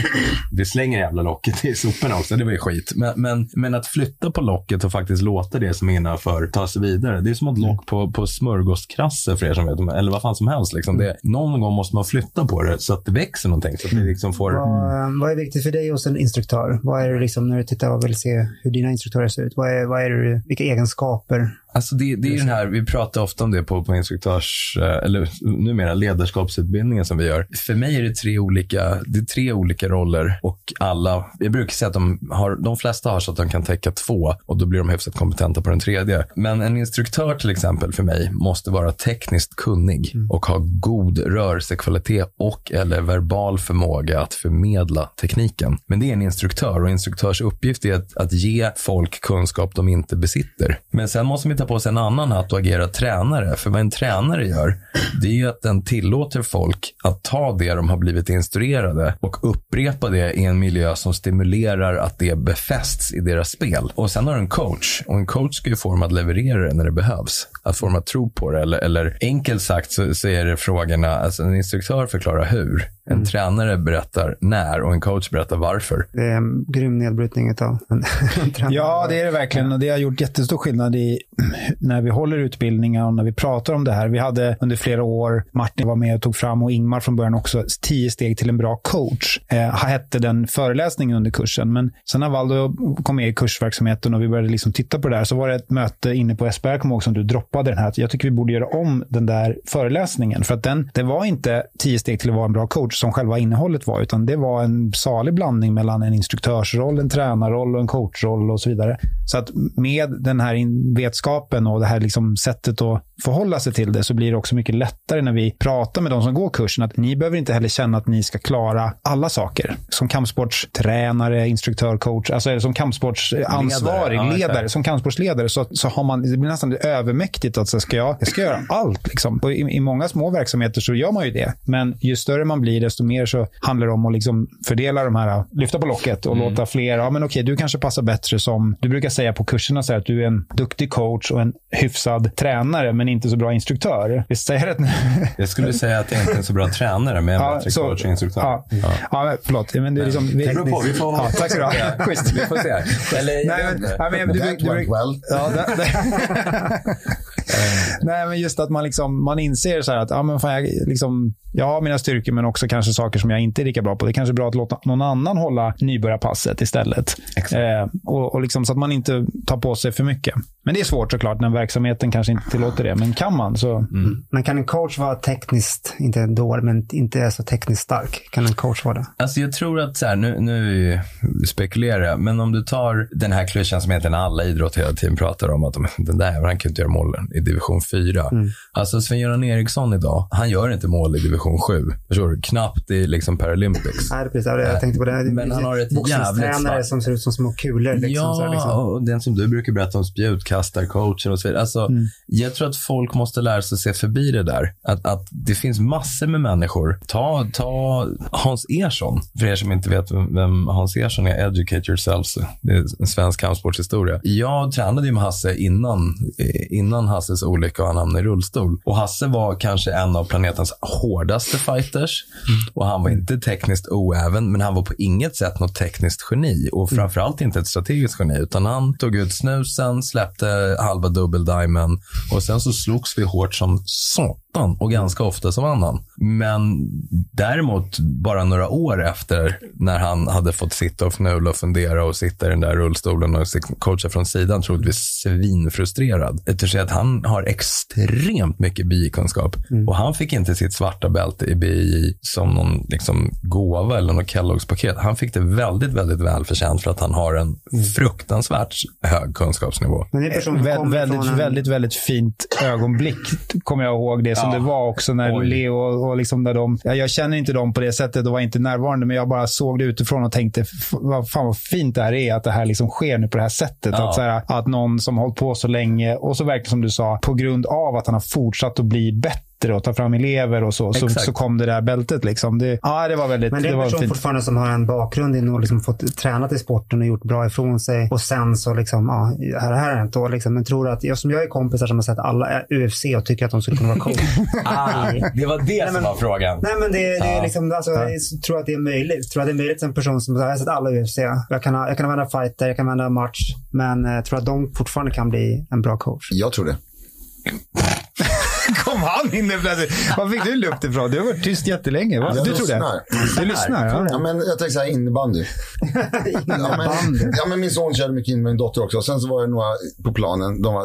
vi slänger jävla locket i soporna också. Det var ju skit. Men, men, men att flytta på locket och faktiskt låta det som är innanför ta sig vidare. Det är som ett lock på, på smörgåskrasse för er som vet. Eller vad fan som helst. Liksom. Det, någon gång måste man flytta på det så att det växer någonting. Så att det liksom får... Vad, vad är viktigt för dig hos en instruktör? Vad är det liksom när du tittar och vill se hur dina instruktörer ser ut? Vad är, vad är det, du- vilka egenskaper? Alltså det, det är den här, vi pratar ofta om det på, på instruktörs, eh, eller numera ledarskapsutbildningen som vi gör. För mig är det tre olika, det är tre olika roller och alla, jag brukar säga att de, har, de flesta har så att de kan täcka två och då blir de hyfsat kompetenta på den tredje. Men en instruktör till exempel för mig måste vara tekniskt kunnig och ha god rörelsekvalitet och eller verbal förmåga att förmedla tekniken. Men det är en instruktör och instruktörs uppgift är att, att ge folk kunskap de inte besitter. Men sen måste man ta på sig en annan hatt och agera tränare. För vad en tränare gör, det är ju att den tillåter folk att ta det de har blivit instruerade och upprepa det i en miljö som stimulerar att det befästs i deras spel. Och sen har du en coach och en coach ska ju få dem att leverera det när det behövs. Att få dem att tro på det. Eller, eller enkelt sagt så, så är det frågorna, alltså en instruktör förklarar hur. En tränare berättar när och en coach berättar varför. Det är en grym nedbrytning av en, en tränare. Ja, det är det verkligen. Och det har gjort jättestor skillnad i när vi håller utbildningar och när vi pratar om det här. Vi hade under flera år, Martin var med och tog fram och Ingmar från början också, tio steg till en bra coach. Eh, hette den föreläsningen under kursen. Men sen när Valdo kom med i kursverksamheten och vi började liksom titta på det där så var det ett möte inne på SBR, kommer jag ihåg, som du droppade den här. Att jag tycker vi borde göra om den där föreläsningen. För att den, det var inte tio steg till att vara en bra coach som själva innehållet var, utan det var en salig blandning mellan en instruktörsroll, en tränarroll och en coachroll och så vidare. Så att med den här vetskapen kunskapen och det här liksom sättet att förhålla sig till det så blir det också mycket lättare när vi pratar med de som går kursen. Att ni behöver inte heller känna att ni ska klara alla saker. Som kampsportstränare, instruktör, coach, alltså som kampsportsansvarig, ledare, ledare som kampsportsledare så, så har man, det blir nästan övermäktigt att så ska jag, jag ska göra allt. Liksom. Och i, I många små verksamheter så gör man ju det. Men ju större man blir, desto mer så handlar det om att liksom fördela de här, lyfta på locket och mm. låta fler, ja men okej, du kanske passar bättre som, du brukar säga på kurserna så här, att du är en duktig coach och en hyfsad tränare, men inte så bra instruktör. Visst säger jag rätt nu? Jag skulle säga att jag inte är en så bra tränare, men jag är en bättre så, coach och instruktör. Ja, ja. ja förlåt. Men det är liksom, vi, det beror på. Vi får, ja, tack så du ha. Vi får se. Eller, Nej, men, ja, men, du, du, du, well. ja, det, det. Nej, men just att man, liksom, man inser så att ja, men fan, jag, liksom, jag har mina styrkor, men också kanske saker som jag inte är lika bra på. Det är kanske är bra att låta någon annan hålla nybörjarpasset istället. Eh, och, och liksom, så att man inte tar på sig för mycket. Men det är svårt såklart när verksamheten kanske inte tillåter det. Men kan man så... Mm. Men kan en coach vara tekniskt, inte dålig, men inte så tekniskt stark? Kan en coach vara det? Alltså jag tror att, så här, nu, nu spekulerar jag, men om du tar den här klyschan som egentligen alla idrott hela tiden pratar om, att de, den där han kan inte göra mål i division 4. Mm. Alltså Sven-Göran Eriksson idag, han gör inte mål i division 7. Förstår du? Knappt i liksom Paralympics. Nej, precis. Jag tänkte på det. Men han har ett jävligt svart... som ser ut som små kulor. Liksom, ja, så liksom. och den som du brukar berätta om spjutkastarcoacher och så vidare. Alltså, mm. Jag tror att folk måste lära sig att se förbi det där. Att, att det finns massor med människor. Ta, ta Hans Ersson. För er som inte vet vem Hans Ersson är, Educate Yourselves. Det är en svensk kampsportshistoria. Jag tränade ju med Hasse innan, innan Hasses olycka och han hamnade i rullstol. Och Hasse var kanske en av planetens hårdaste fighters. Mm. Och han var inte tekniskt oäven, men han var på inget sätt något tekniskt geni. Och mm. framförallt inte ett strategiskt geni. Utan han tog ut snusen, släppte halva double diamond och sen så slogs vi hårt som satan och ganska ofta som annan. Men däremot bara några år efter när han hade fått sitta och fnula och fundera och sitta i den där rullstolen och coacha från sidan troligtvis svinfrustrerad. Eftersom att han har extremt mycket BI-kunskap mm. och han fick inte sitt svarta bälte i BI som någon liksom, gåva eller något Kelloggs-paket. Han fick det väldigt, väldigt välförtjänt för att han har en mm. fruktansvärt hög kunskapsnivå. Men det är person Vä väldigt, en... väldigt, väldigt fint ögonblick kommer jag ihåg det som ja. det var också när Oj. Leo och liksom där de, jag, jag känner inte dem på det sättet och var inte närvarande, men jag bara såg det utifrån och tänkte, vad fan vad fint det här är, att det här liksom sker nu på det här sättet. Ja. Att, så här, att någon som hållit på så länge och så verkligen som du sa, på grund av att han har fortsatt att bli bättre bättre och ta fram elever och så. Så, så, kom det där bältet. Liksom. Det, ja, det var väldigt Men det är en person fortfarande som har en bakgrund i och liksom fått tränat i sporten och gjort bra ifrån sig. Och sen så liksom, ja, här, här är det inte. Liksom. Men tror att, jag, som jag är kompisar som har sett alla UFC och tycker att de skulle kunna vara coola. ah, det var det nej, som men, var frågan. Nej, men det, det är liksom, alltså, jag tror att det är möjligt. tror att det är möjligt som en person som, jag har sett alla UFC. Jag kan, jag kan använda fighter, jag kan använda match. Men jag eh, tror att de fortfarande kan bli en bra coach. Jag tror det. Kom han in plötsligt. Var fick du luft ifrån? Du har varit tyst jättelänge. Va? Jag du tror det? Du lyssnar? Ja. ja men jag tänker så här, innebandy. ja, men, ja, men min son körde mycket in med min dotter också. Sen så var det några på planen. De var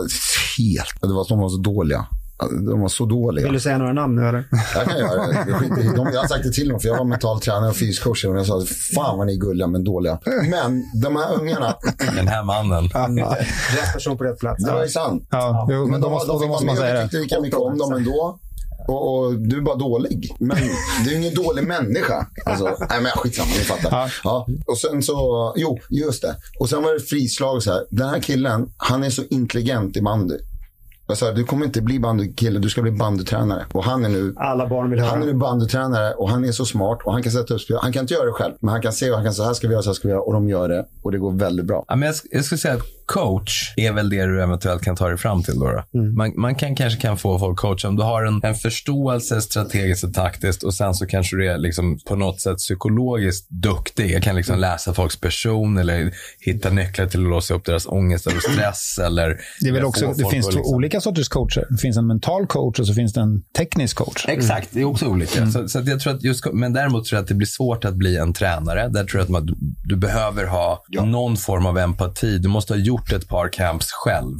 helt... Det var, de var så dåliga. De var så dåliga. Vill du säga några namn nu eller? Jag kan göra det. De, jag har sagt det till dem, för jag var mental tränare och fyskcoach. Och jag sa, fan vad ni är gulliga men dåliga. Men de här ungarna. Den här mannen. Rätt person på rätt plats. Det var ju sant. Ja, jo, men de, måste, de, de, måste man säga Jag tyckte lika mycket om dem ändå. Och, och, du är bara dålig. Men du är ingen dålig människa. Alltså, nej, men skitsamma, ni fattar. Ja. ja. Och sen så, jo, just det. Och sen var det frislag så här. Den här killen, han är så intelligent i bandy. Jag sa, du kommer inte bli bandykille, du ska bli bandytränare. Och han är nu, Alla barn vill höra. Han är nu bandytränare och han är så smart och han kan sätta upp spel. Han kan inte göra det själv, men han kan se och han kan säga, så här ska vi göra, så här ska vi göra. Och de gör det och det går väldigt bra. Ja, men jag, jag skulle säga att coach är väl det du eventuellt kan ta dig fram till. Då, då. Mm. Man, man, kan kanske kan få folk coacha om du har en, en förståelse strategiskt och taktiskt och sen så kanske du är liksom på något sätt psykologiskt duktig. Jag kan liksom mm. läsa folks person eller hitta nycklar till att låsa upp deras ångest eller stress. Eller det är väl också, det finns liksom... olika sorters coacher. Det finns en mental coach och så finns det en teknisk coach. Exakt, det är också olika. Mm. Så, så jag tror att just, men däremot tror jag att det blir svårt att bli en tränare. Där tror jag att man, du, du behöver ha ja. någon form av empati. Du måste ha gjort gjort ett par camps själv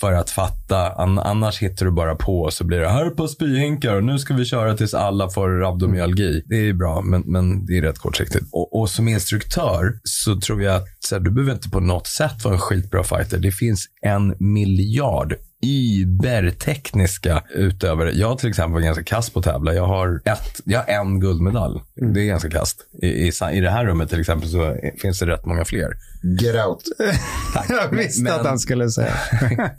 för att fatta. An annars hittar du bara på och så blir det här är par spyhinkar och nu ska vi köra tills alla får rabdomyalgi. Det är bra, men, men det är rätt kortsiktigt. Och, och som instruktör så tror jag att så här, du behöver inte på något sätt vara en skitbra fighter. Det finns en miljard übertekniska utövare. Jag till exempel var ganska kass på att tävla. Jag har, ett, jag har en guldmedalj. Mm. Det är ganska kast. I, i, I det här rummet till exempel så finns det rätt många fler. Get out. Jag visste Men- att han skulle säga.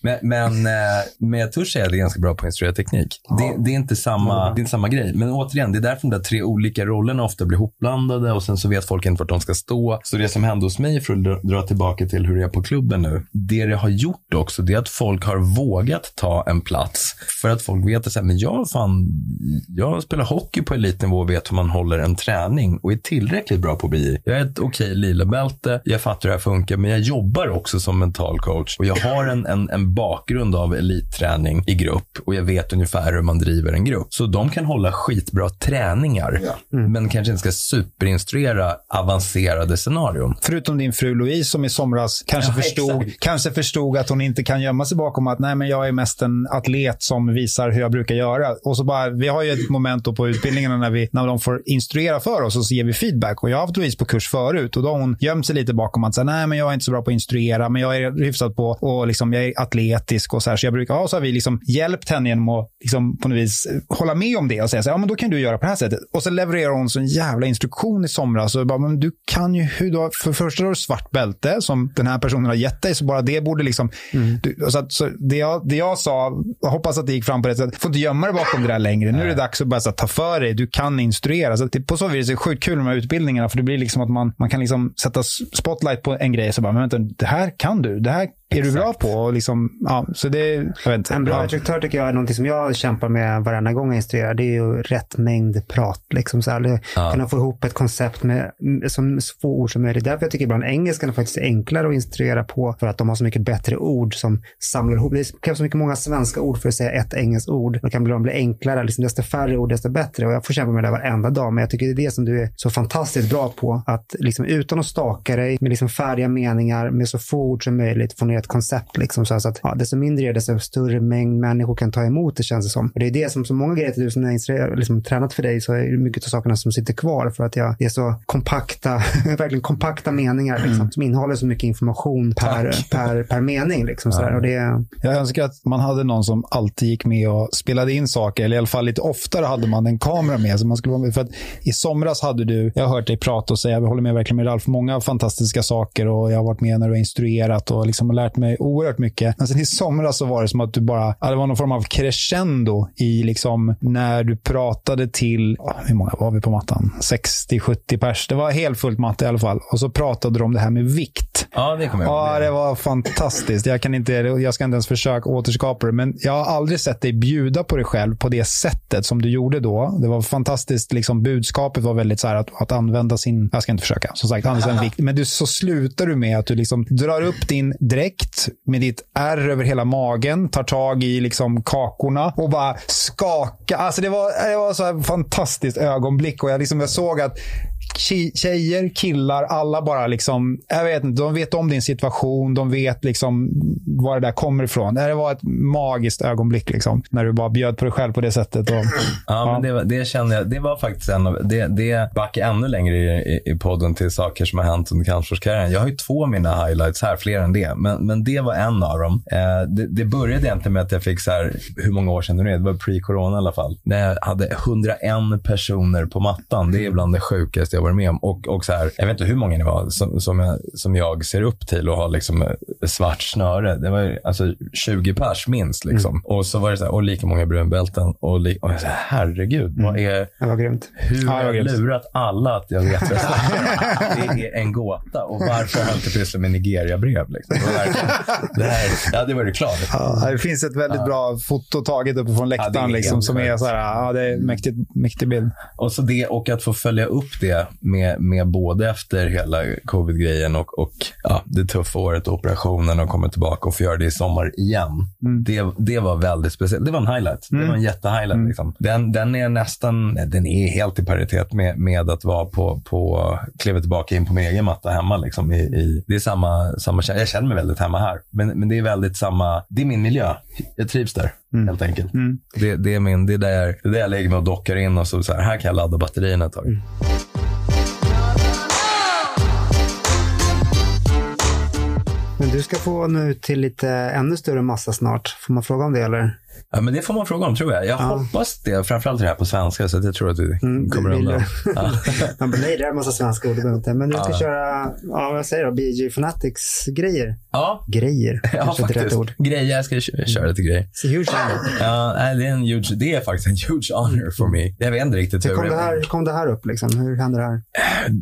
Men, men, eh, men jag törs säga att det är ganska bra på att instruera teknik. Det, det, är inte samma, det är inte samma grej. Men återigen, det är därför de där tre olika rollerna ofta blir hopblandade och sen så vet folk inte vart de ska stå. Så det som hände hos mig, för att dra- tillbaka till hur det är på klubben nu. Det det har gjort också, det är att folk har vågat ta en plats. För att folk vet att så här, men jag, fan, jag spelar hockey på elitnivå och vet hur man håller en träning och är tillräckligt bra på BI. Jag är ett okej lila bälte, jag fattar hur det här funkar, men jag jobbar också som mental coach och jag har en, en, en bakgrund av elitträning i grupp och jag vet ungefär hur man driver en grupp. Så de kan hålla skitbra träningar, men kanske inte ska superinstruera avancerade scenarion. Förutom din fru Louise som i somras kanske, Ja, förstod, exakt. kanske förstod att hon inte kan gömma sig bakom att nej, men jag är mest en atlet som visar hur jag brukar göra. Och så bara, vi har ju ett moment då på utbildningarna när, vi, när de får instruera för oss och så ger vi feedback. Och jag har haft Louise på kurs förut och då har hon gömt sig lite bakom att säga, nej, men jag är inte så bra på att instruera, men jag är hyfsad på och liksom, jag är atletisk och så här. Så jag brukar, ja, så har vi liksom hjälpt henne genom att liksom, på något vis hålla med om det och säga så här, ja, men då kan du göra på det här sättet. Och så levererar hon så en jävla instruktion i somras. Och bara, men du kan ju hur har, för det första har du svart bälte som den här personen har gett dig, så bara det borde liksom... Du, så att, så det, jag, det jag sa, jag hoppas att det gick fram på rätt sätt, får inte gömma dig bakom det där längre. Nu är det dags att bara så, ta för dig, du kan instruera. Så det, på så vis är det sjukt kul med de här utbildningarna, för det blir liksom att man, man kan liksom sätta spotlight på en grej, så bara, men vänta, det här kan du, det här är du bra på. Och liksom, ja, så det, jag vet inte. En bra ja. instruktör tycker jag är någonting som jag kämpar med varenda gång jag instruerar. Det är ju rätt mängd prat. Liksom så här, Eller Kunna få ihop ett koncept med som så få ord som möjligt. Därför jag tycker ibland engelskan är faktiskt enklare att instruera på. För att de har så mycket bättre ord som samlar ihop. Det krävs så mycket många svenska ord för att säga ett engelskt ord. Då kan de bli enklare. Liksom, desto färre ord, desto bättre. Och jag får kämpa med det varenda dag. Men jag tycker det är det som du är så fantastiskt bra på. Att liksom, utan att staka dig med liksom färdiga meningar, med så få ord som möjligt, få ner ett koncept. Liksom, så att, ja, desto mindre är det, desto större mängd människor kan ta emot det känns det som. Och det är det som så många grejer till du som har liksom, tränat för dig så är det mycket av sakerna som sitter kvar för att jag, det är så kompakta, verkligen kompakta meningar liksom, som innehåller så mycket information per, per, per mening. Liksom, där. Och det, Jag önskar att man hade någon som alltid gick med och spelade in saker. Eller i alla fall lite oftare hade man en kamera med. Så man skulle vara med. För att I somras hade du, jag har hört dig prata och säga, jag håller med verkligen med Ralf, många fantastiska saker. och Jag har varit med när du har instruerat och liksom lärt mig oerhört mycket. Men sen i somras så var det som att du bara, det var någon form av crescendo i liksom när du pratade till, hur många var vi på mattan? 60-70 pers. Det var helt fullt matta i alla fall. Och så pratade du om det här med vikt. Ja, det kommer jag ihåg. Ja, det var fantastiskt. Jag, kan inte, jag ska inte ens försöka återskapa det, men jag har aldrig sett dig bjuda på dig själv på det sättet som du gjorde då. Det var fantastiskt. Liksom, budskapet var väldigt så här att, att använda sin... Jag ska inte försöka. Som sagt, använda sin vikt. Men du, så slutar du med att du liksom drar upp din dräkt med ditt ärr över hela magen, tar tag i liksom kakorna och bara skaka. Alltså det var, det var så här fantastiskt ögonblick och jag, liksom, jag såg att tjejer, killar, alla bara liksom, jag vet inte, de vet om din situation, de vet liksom var det där kommer ifrån. Det var ett magiskt ögonblick liksom, när du bara bjöd på dig själv på det sättet. Och, Ja, men det, var- det kände jag. Det var faktiskt en av, det, det backar ännu längre i, i, i podden till saker som har hänt under kampsportskarriären. Jag har ju två av mina highlights här, fler än det. Men, men det var en av dem. Eh, det, det började egentligen med att jag fick så här, hur många år sedan det nu är, det var pre-corona i alla fall. När jag hade 101 personer på mattan. Det är bland det sjukaste jag varit med om. Och, och så här, jag vet inte hur många ni var som, som, jag, som jag ser upp till och har liksom eh, svart snöre. Det var alltså 20 pers minst. Liksom. Och så var det så här, och lika många brunbälten. Och, li, och jag sa, herregud, vad är, det var grymt. Ja, hur har jag lurat alla att jag vet vad jag snackar? Det är en gåta. Och varför har jag inte pysslat med Nigeria-brev? Liksom? Det, var det, här, ja, det var det klart. ja, det finns ett väldigt bra foto taget uppifrån Ja, läktaren är liksom, som är så här, ja, det är mäktigt, mäktig bild. Och, så det, och att få följa upp det det. Med, med både efter hela covid-grejen och, och ja, det tuffa året och operationen och komma tillbaka och få göra det i sommar igen. Mm. Det, det var väldigt speciellt. Det var en highlight. Det var en jättehighlight. Mm. Liksom. Den, den är nästan, den är helt i paritet med, med att vara på, på, kliva tillbaka in på min egen matta hemma. Liksom, i, i, det är samma, samma, jag känner mig väldigt hemma här. Men, men det är väldigt samma, det är min miljö. Jag trivs där, helt enkelt. Mm. Det, det, är min, det, är där det är där jag lägger mig och dockar in och så, så här, här kan jag ladda batterierna ett tag. Mm. Men du ska få nu till lite ännu större massa snart. Får man fråga om det eller? Ja, men det får man fråga om tror jag. Jag hoppas det. Framförallt det här på svenska, så jag tror att du Mm, kommer vill undan. jag. Ja. Man bara, nej, det är en massa svenska ord. inte. Men du ska Ja. köra, ja, vad säger jag, BG Fanatics-grejer. ja, Grejer, ja kanske inte rätt faktiskt. ord. Grejer, jag ska kö- köra lite grejer. Så huge honor. Ja, det, är en huge, det är faktiskt en huge honor for me. Jag vet inte riktigt Hur hur kom det här, hur kom det här upp? Liksom? Hur hände det här?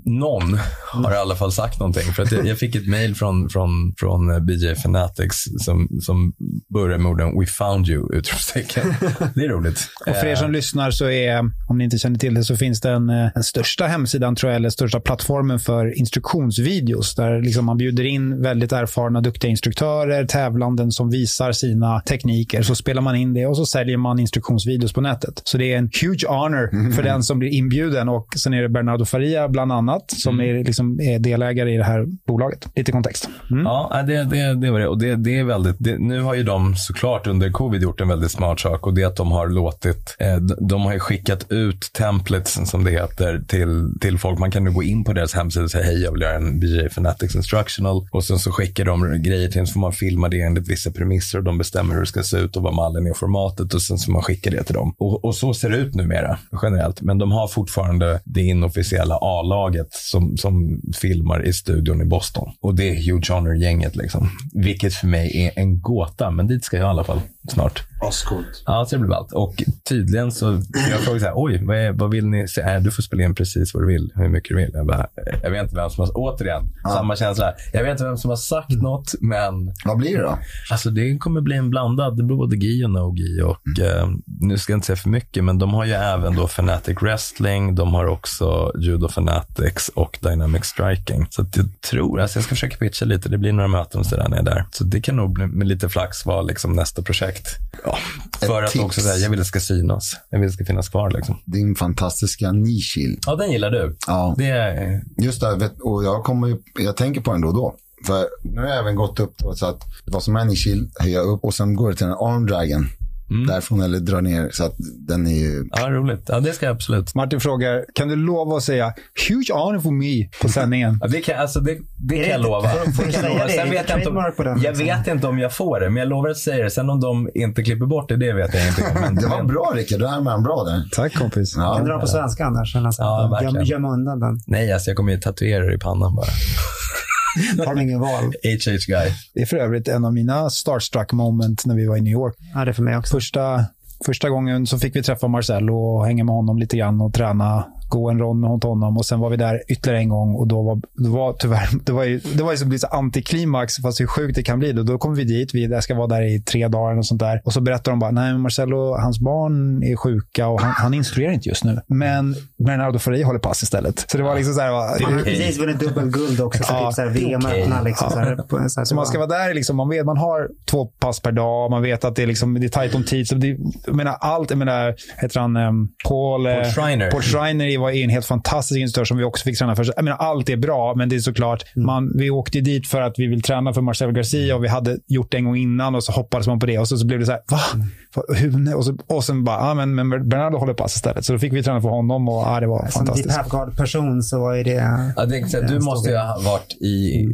Någon har i alla fall sagt någonting. För att jag, jag fick ett mail från, från, från BJ Fanatics som, som började med orden “We found you!” Utropstecken. Det är roligt. Och för er som lyssnar så är, om ni inte känner till det, så finns det en, eh, den största hemsidan, tror jag, eller största plattformen för instruktionsvideos. Där liksom man bjuder in väldigt erfarna, duktiga instruktörer, tävlanden som visar sina tekniker. Så spelar man in det och så säljer man instruktionsvideos på nätet. Så det är en huge honor för den som blir inbjuden. Och sen är det Bernardo Faria, bland annat, som är, liksom, är delägare i det här bolaget. Lite kontext. Mm. Ja, det, det, det var det. Och det, det är väldigt, det, nu har ju de såklart under covid gjort en väldigt smart sak och det är att de har låtit, eh, de, har ju skickat ut templates som det heter till, till folk. Man kan nu gå in på deras hemsida och säga hej, jag vill göra en BJ Fanatics Instructional och sen så skickar de grejer till en så får man filma det enligt vissa premisser och de bestämmer hur det ska se ut och vad mallen är och formatet och sen så får man skicka det till dem. Och, och så ser det ut numera generellt. Men de har fortfarande det inofficiella A-laget som, som filmar i studion i Boston. Och det är Hugh Honor-gänget liksom. Vilket för mig är en gåta, men dit ska jag i alla fall snart. Ascoolt. Ja, så det blir ballt. Och tydligen så, jag frågade så här, oj, vad, är, vad vill ni? Se? Äh, du får spela in precis vad du vill, hur mycket du vill. Jag, bara, jag vet inte vem som har, återigen, samma känsla. Jag vet inte vem som har sagt något, men Vad blir det då? Alltså det kommer bli en blandad. Det blir både gi och no-gi. Och, eh, nu ska jag inte säga för mycket, men de har ju även då Fanatic Wrestling. De har också Judo Fanatics och Dynamic Striking. Så jag tror, alltså jag ska försöka pitcha lite. Det blir några möten och sådär när jag är där. Så det kan nog bli, med lite flax vara liksom nästa projekt. Ja, för Ett att tips. också säga, jag vill att det ska synas. Jag vill att det ska finnas kvar liksom. Din fantastiska Nishil. Ja, den gillar du. Ja, Det är, just det. vet- Och jag, kommer, ju- jag tänker på den då och då. För nu har jag även gått upp då, så att vad som är Nishil höjer jag upp och sen går det till en Arm Dragon. Därifrån eller drar ner. Så att den är ju... ja, roligt. Ja, det ska jag absolut. Martin frågar, kan du lova att säga “Huge honor for me” på sändningen? Ja, det kan, alltså det, det kan jag lova. Det kan jag lova. Sen vet inte om, liksom? vet inte om jag får det, men jag lovar att säga det. Sen om de inte klipper bort det, det vet jag. Men, Det var bra Rickard, du är bra där. Tack kompis. Ja. Kan du dra på svenska annars? Ja, verkligen. Göm, göm undan den. nej, alltså jag kommer ju tatuera i pannan bara. Har de ingen val? HH guy. Det är för övrigt en av mina starstruck moment när vi var i New York. Ja, det är för mig också. Första, första gången så fick vi träffa Marcello och hänga med honom lite grann och träna, gå en rond med honom. Och sen var vi där ytterligare en gång och då var det var tyvärr, det var ju, det var ju som blir så antiklimax, fast hur sjukt det kan bli. Då, då kommer vi dit, vi ska vara där i tre dagar och sånt där. Och så berättar de bara, nej Marcello, hans barn är sjuka och han, han instruerar inte just nu. Men Bernardo Faria håller pass istället. Så det var liksom så här, va, Han har precis vunnit dubbelguld också. Så Ja, typ så här VM-öppna. Liksom, så här, på- så här, Så man ska vara där, liksom, man, vet, man har två pass per dag, man vet att det är, liksom, det är tajt om tid. Så det, jag menar, allt, jag menar, heter han um, Paul, eh, Paul Schreiner. Paul Schreiner var en helt fantastisk instruktör som vi också fick träna för. Jag menar, allt är bra, men det är såklart, man, vi åkte dit för att vi vill träna för Marcelo Garcia och vi hade gjort det en gång innan och så hoppades man på det och så, så blev det så här, va? Hur? Och, så, och sen bara, ja men, men Bernardo håller pass istället. Så då fick vi träna för honom och ja, det var Som deep fantastiskt. half-guard-person så var ju det... Ja, det, är så, här, du måste ju ha varit i...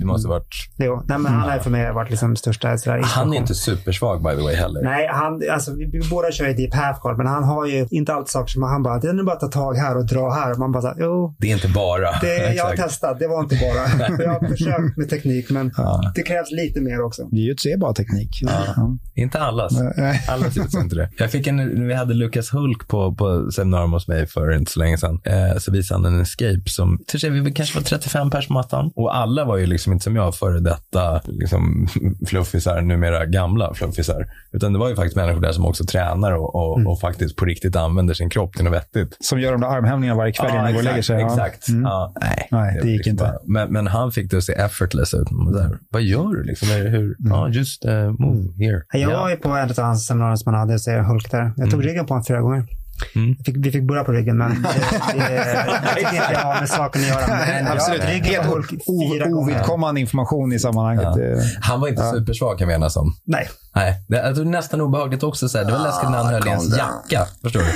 Du måste ha varit... Jo, nej, men han har för mig varit liksom största så här, Han är inte supersvag by the way heller. Nej, han, alltså, vi, vi båda kör ju deep half-guard, men han har ju inte alltid saker som han bara, det är nu bara att ta tag här och dra här. Man bara, här, jo, Det är inte bara. det, jag har testat, det var inte bara. jag har försökt med teknik, men det krävs lite mer också. Jiu-jitsu är bara teknik. Ja. Inte allas. Nej. Alla tycker inte det. Jag fick en, vi hade Lukas Hulk på, på seminarium hos mig för inte så länge sedan. Eh, så visade han en escape som, till sig, vi kanske var 35 pers på mattan. Och alla var ju liksom inte som jag, före detta liksom, fluffisar, numera gamla fluffisar. Utan det var ju faktiskt människor där som också tränar och, och, och faktiskt på riktigt använder sin kropp till något vettigt. Som gör de där armhävningar varje kväll innan han går och lägger sig. Exakt. Mm. Ja, nej, Nej, det gick liksom inte. bara- Men, men han fick det att se effortless ut. Där, Vad gör du? Liksom? Är det hur? Ja, just uh, move here. Jag Ja. var ju på ett av hans seminarier som han hade, säger Hulk där. Jag tog ryggen på honom flera gånger. Mm. Jag Fick, vi fick börja på ryggen, men det, det, tycker inte jag har med saken att göra. Men Absolut. Jag, ryggen Helt o- fyra ovidkommande information i sammanhanget. Det- Han var inte supersvag kan vi enas om. Nej, Nej, det, tror nästan obehagligt också. Så här. Det var läskigt när han höll i ens jacka. Förstår du?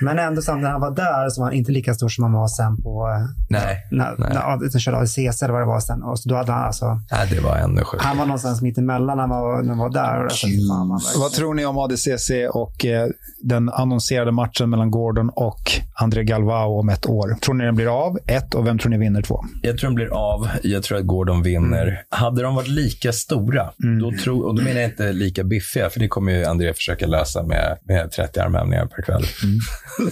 Men ändå samtidigt när han var där så var han inte lika stor som han var sen på eh, Nej, när, nej. när han körde ADCC eller vad det var sen. Och så då hade han alltså, nej, det var ännu sjukare. han var någonstans mitt emellan när han var, när han var där. Och alltså, fan, man, Vad tror ni om ADCC och eh, den annonserade matchen mellan Gordon och André Galvao om ett år? Tror ni den blir av? Ett. Och vem tror ni vinner två? Jag tror de blir av. Jag tror att Gordon vinner. Hade de varit lika stora, då tror, och då menar jag inte lika biffiga, för det kommer ju André försöka lösa med, med 30 armhävningar per kväll.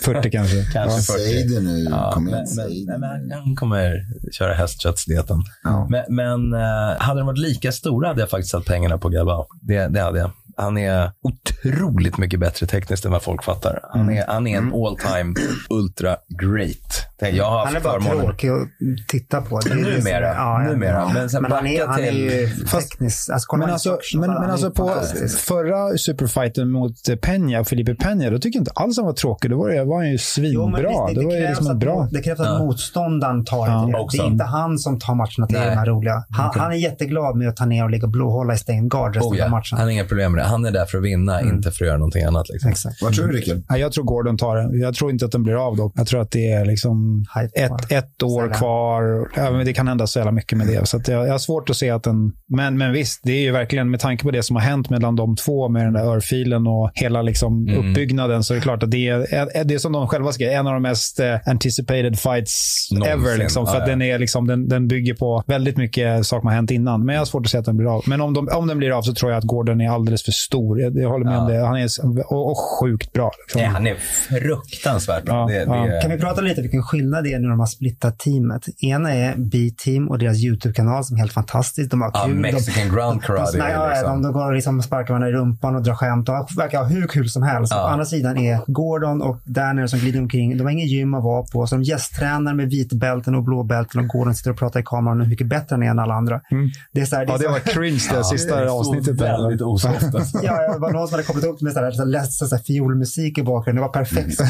40 kanske. Kanske 40. Säg det nu. Ja, Kom men, igen, men, det. men han kommer köra hästköttsdieten. Ja. Men, men eh, hade de varit lika stora hade jag faktiskt satt pengarna på Galvao. Det, det hade jag. Han är otroligt mycket bättre tekniskt än vad folk fattar. Han är, han är en all time ultra great. Jag har han är bara förmånen. tråkig att titta på. Det är det som är- Numera. ja, ja. numera. Men sen Men han är, han är ju Fast- teknisk. Alltså, kolla Men alltså, men, men alltså på förra superfighten mot eh, Peña, Felipe Peña, då tycker jag inte alls han var tråkig. Då var, det, var han ju Jo, men svinbra. visst, det, var ju krävs liksom en att, bra... det krävs att Ja. motståndaren tar Ja, det. också. Det är inte han som tar matcherna till Nej. de här roliga. Han, han är jätteglad med att ta ner och ligga och blåhålla i stängd guard resten Oh, ja. av matchen. Han har inga problem med det. Han är där för att vinna, inte för att göra någonting annat. Liksom. Exakt. Vad tror du, Rickard? Ja, jag tror Gordon tar den. Jag tror inte att den blir av dock. Jag tror att det är liksom ett, ett år kvar. Ja, men det kan hända så jävla mycket med det. Så att jag, jag har svårt att se att den... Men, men visst, det är ju verkligen med tanke på det som har hänt mellan de två med den där örfilen och hela liksom Mm. uppbyggnaden så är det klart att det är, det är som de själva skrev, en av de mest eh, anticipated fights Någonsin. ever. Liksom, för Ja, att ja. den, är liksom, den, den bygger på väldigt mycket saker som har hänt innan. Men jag har svårt att se att den blir av. Men om, de, om den blir av så tror jag att Gordon är alldeles för stor. Jag, jag håller med om det. Han är och, och sjukt bra. Liksom. Nej, han är fruktansvärt bra. Ja, det, ja. det, Kan vi prata lite vilken skillnad det är när de har splittat teamet? Ena är B-team och deras YouTube-kanal som är helt fantastisk. De har Ja, kul. Mexican ground de, karate. de, nej, ja, liksom. de, de går och liksom sparkar varandra i rumpan och drar skämt och verkar ha hur kul som helst. Ja. På andra sidan är Gordon och Danner som glider omkring. De har ingen gym att vara på. Så de gästtränar med vitbälten och blåbälten och Gordon sitter och pratar i kameran om hur mycket bättre han är än alla andra. Det är så här, det är Ja, det var cringe det sista det är så avsnittet. väldigt osoft. Ja, det var någon som hade kopplat upp med så här, så här, läst så fiolmusik i bakgrunden. Det var perfekt.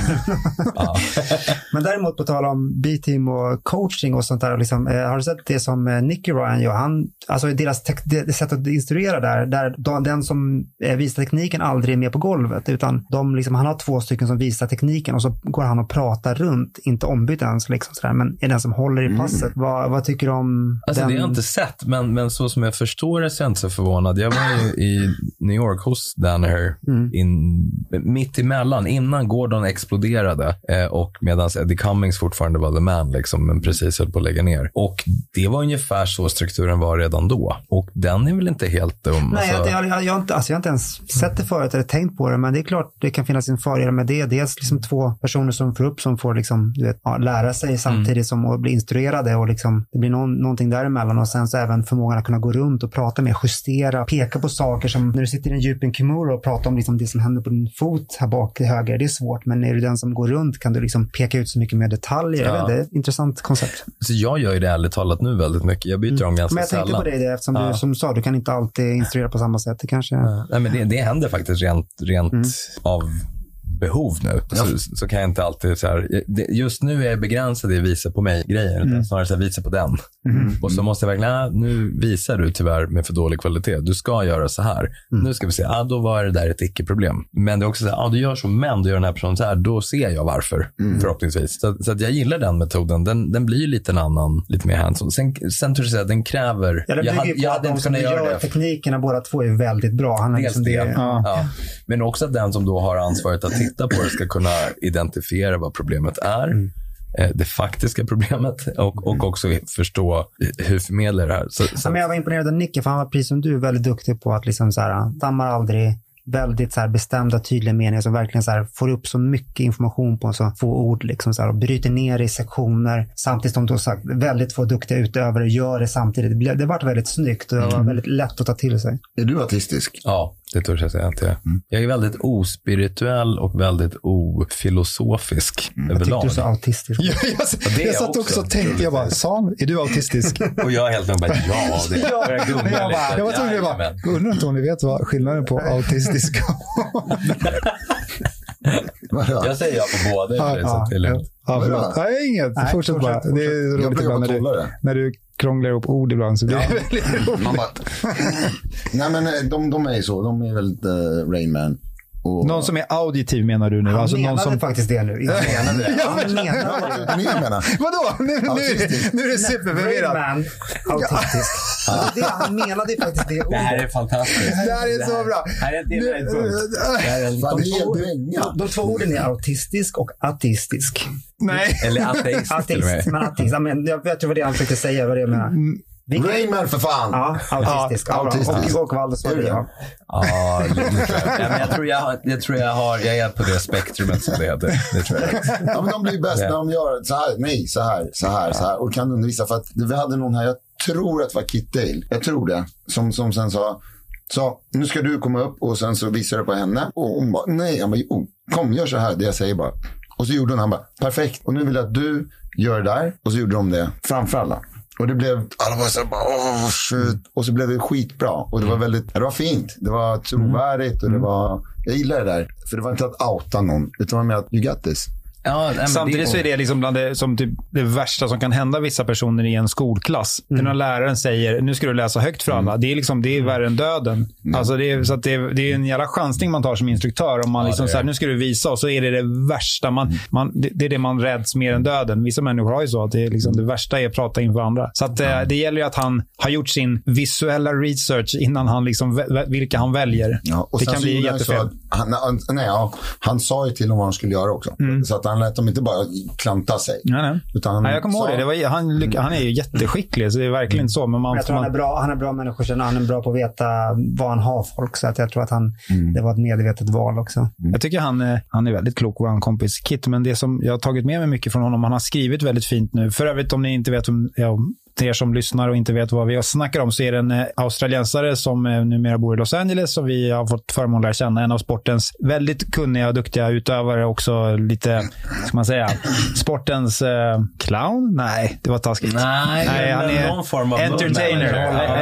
Ja. Men däremot på tal om B-team och coaching och sånt där. Liksom, eh, har du sett det som eh, Nicky Ryan gör? Han, alltså deras det, det sätt att instruera där, där de, den som eh, visar tekniken aldrig är med på golvet. Utan de, liksom, han har två stycken som visar tekniken och så går han och pratar runt, inte ombytt ens, liksom, sådär, men är den som håller i passet. Vad, vad tycker du om Alltså den? det har jag inte sett, men, men så som jag förstår det så är jag inte så förvånad. Jag var ju i New York hos Danaher in, mitt emellan, innan Gordon exploderade eh, och medan Eddie Cummings fortfarande var the man, liksom, men precis höll på att lägga ner. Och det var ungefär så strukturen var redan då. Och den är väl inte helt dum. Nej, alltså, jag, jag, jag, har inte, alltså jag har inte ens sett det förut eller tänkt på det, men det är klart det kan finnas en fördel med det. Dels liksom två personer som får upp som får liksom, du vet, ja, lära sig samtidigt som att bli instruerade och liksom, det blir någon, någonting däremellan och sen så även förmågan att kunna gå runt och prata med, justera, peka på saker som när du sitter i en djup kimura och pratar om liksom det som händer på din fot här bak till höger, det är svårt, men är du den som går runt kan du liksom peka ut så mycket mer detaljer. Ja. det är ett intressant koncept. så jag gör ju det ärligt talat nu väldigt mycket. Jag byter om ganska Men jag tänkte sällan. på dig det eftersom Ja. du som sa, du kan inte alltid instruera på samma sätt. Det kanske... Nej, men det, det händer faktiskt rent, rent Mm. av behov nu. Så, så kan jag inte alltid så här, det- just nu är jag begränsad i visa på mig-grejer. Mm. Snarare så här, visa på den. Och så måste jag verkligen, ah, nu visar du tyvärr med för dålig kvalitet. Du ska göra så här. Mm. Nu ska vi se, ah, då var det där ett icke-problem. Men det är också så här, ah, du gör så, men du gör den här personen så här. Då ser jag varför, Mm. förhoppningsvis. Så, så att jag gillar den metoden. Den, den blir ju lite en annan, lite mer hands-on. Sen, sen tror jag att den kräver, Ja, jag, hade, jag hade de inte kunnat göra gör det. teknikerna båda två är väldigt bra. Han har Dels liksom det. det. Ja. Ja. Men också att den som då har ansvaret att titta på det ska kunna identifiera vad problemet är. Mm. eh, Det faktiska problemet och, och också förstå hur förmedlar det här. Så, så, Ja, men jag var imponerad av Nicke, för han var precis som du väldigt duktig på att liksom så här, han stammar aldrig. Väldigt så här bestämda, tydliga meningar som verkligen så här får upp så mycket information på så få ord. Liksom så här, och bryter ner i sektioner. Samtidigt som du har sagt, väldigt få duktiga utövare gör det samtidigt. Det, blev, det vart väldigt snyggt och det var väldigt lätt att ta till sig. Är du autistisk? ja. Det törs jag säga att jag är. Jag är väldigt ospirituell och väldigt ofilosofisk Jag överlag. tyckte du sa autistisk. Jag, jag, det är jag satt också. också och tänkte, jag bara, Sam, är du autistisk? Och jag är helt med bara, ja, det Ja, gunga jag, bara, jag var tvungen att bara, undrar inte om ni vet vad skillnaden på autistisk och... Jag säger ja på båda. Ja, ja, är ja, förlåt. Nej, inget. Nej, fortsätt bara. fortsätt, Det är roligt ibland när du, när du krånglar ihop ord ibland. Så det väldigt roligt. Man bara... Nej, men eh, de, de är ju så. De är väldigt uh, Rain Man. Och... Någon som är auditiv menar du nu? Han alltså någon menade som... faktiskt det nu. Jag menade det. Han menade det. Ni menar? Vadå? Nu, nu, nu är det superförvirrat. Rayman, autistisk. Det, det, han menade faktiskt det Det här ordet. är fantastiskt. Det här är så bra. Är. Det här är en- är. De två orden är autistisk och ateistisk. Nej. Eller ateist Ateist, med. men ateist. Ja, men Jag vet ju vad det han försökte säga, vad det jag menar. Vilken- Rain Man för fan! Ja, autistisk. Ja, autistisk. Och, och det ja. Ja, lite. ja, men jag, tror jag, har- jag tror jag har, jag är på det spektrumet som det heter. Det tror jag. Ja, men de blir bäst när de gör så här, nej, så här, så här, så här. Och kan undervisa. För att vi hade någon här, jag tror att det var Kit Dale. Jag tror det. Som, som sen sa, så nu ska du komma upp och sen så visar du på henne. Och hon bara, nej, han bara, jo, kom gör så här, det jag säger bara. Och så gjorde hon, han bara, perfekt. Och nu vill jag att du gör det där. Och så gjorde de det framför alla. Och det blev, alla var så här shit. Och så blev det skitbra. Och det var väldigt, det var fint. Det var trovärdigt och det var, jag gillar det där. För det var inte att outa någon, utan det var mer att, you got this. Ja, nej, Samtidigt så är det liksom bland det, som typ det värsta som kan hända vissa personer i en skolklass. Det är när läraren säger nu ska du läsa högt för alla. Det är, liksom, det är värre än döden. Alltså det, är, så det, är, det är en jävla chansning man tar som instruktör. Om man liksom det är så här, det. nu ska du visa och så är det det värsta. Man, man, det, det är det man räds mer än döden. Vissa människor har ju så att det, är liksom, det värsta är att prata inför andra. Så att, eh, det gäller ju att han har gjort sin visuella research innan han liksom, vilka han väljer. Ja, och det kan bli jättefel. Han, han, nej, ja, han sa ju till dem vad de skulle göra också. Så att han lät dem inte bara klanta sig. Nej, nej. Utan han Nej, jag kommer ihåg det. det var, han, lyck- han är ju jätteskicklig, så det är verkligen inte så. Men man, Jag tror han man, är bra, han är bra människokännare. Han är bra på att veta vad han har folk. Så att jag tror att han, det var ett medvetet val också. Jag tycker han, är- han är väldigt klok, vår kompis Kit. Men det som jag har tagit med mig mycket från honom, han har skrivit väldigt fint nu. För övrigt, om ni inte vet, om, ja, till er som lyssnar och inte vet vad vi snackar om, så är det en eh, australiensare som eh, numera bor i Los Angeles som vi har fått förmånen att lära känna. En av sportens väldigt kunniga och duktiga utövare. Också lite, ska man säga, sportens eh, clown? Nej, det var taskigt. Nej, Nej, han är någon form av entertainer.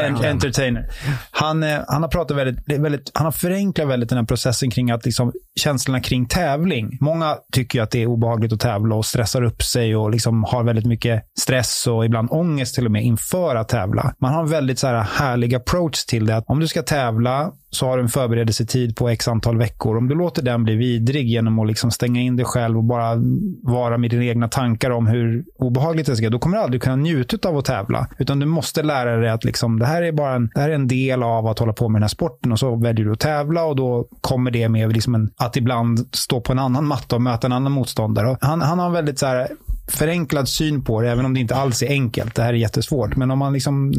En- entertainer. Han, eh, han har pratat väldigt, väldigt, han har förenklat väldigt den här processen kring att liksom, känslorna kring tävling. Många tycker ju att det är obehagligt att tävla och stressar upp sig och liksom har väldigt mycket stress och ibland ångest till och med inför att tävla. Man har en väldigt så här härlig approach till det. Att om du ska tävla så har du en förberedelsetid på x antal veckor. Om du låter den bli vidrig genom att liksom stänga in dig själv och bara vara med dina egna tankar om hur obehagligt det ska då kommer du aldrig kunna njuta av att tävla. Utan du måste lära dig att liksom, det, här är bara en, det här är en del av att hålla på med den här sporten och så väljer du att tävla och då kommer det med liksom en, att ibland stå på en annan matta och möta en annan motståndare. Han, han har en väldigt så här, förenklad syn på det, även om det inte alls är enkelt. Det här är jättesvårt. Men om man liksom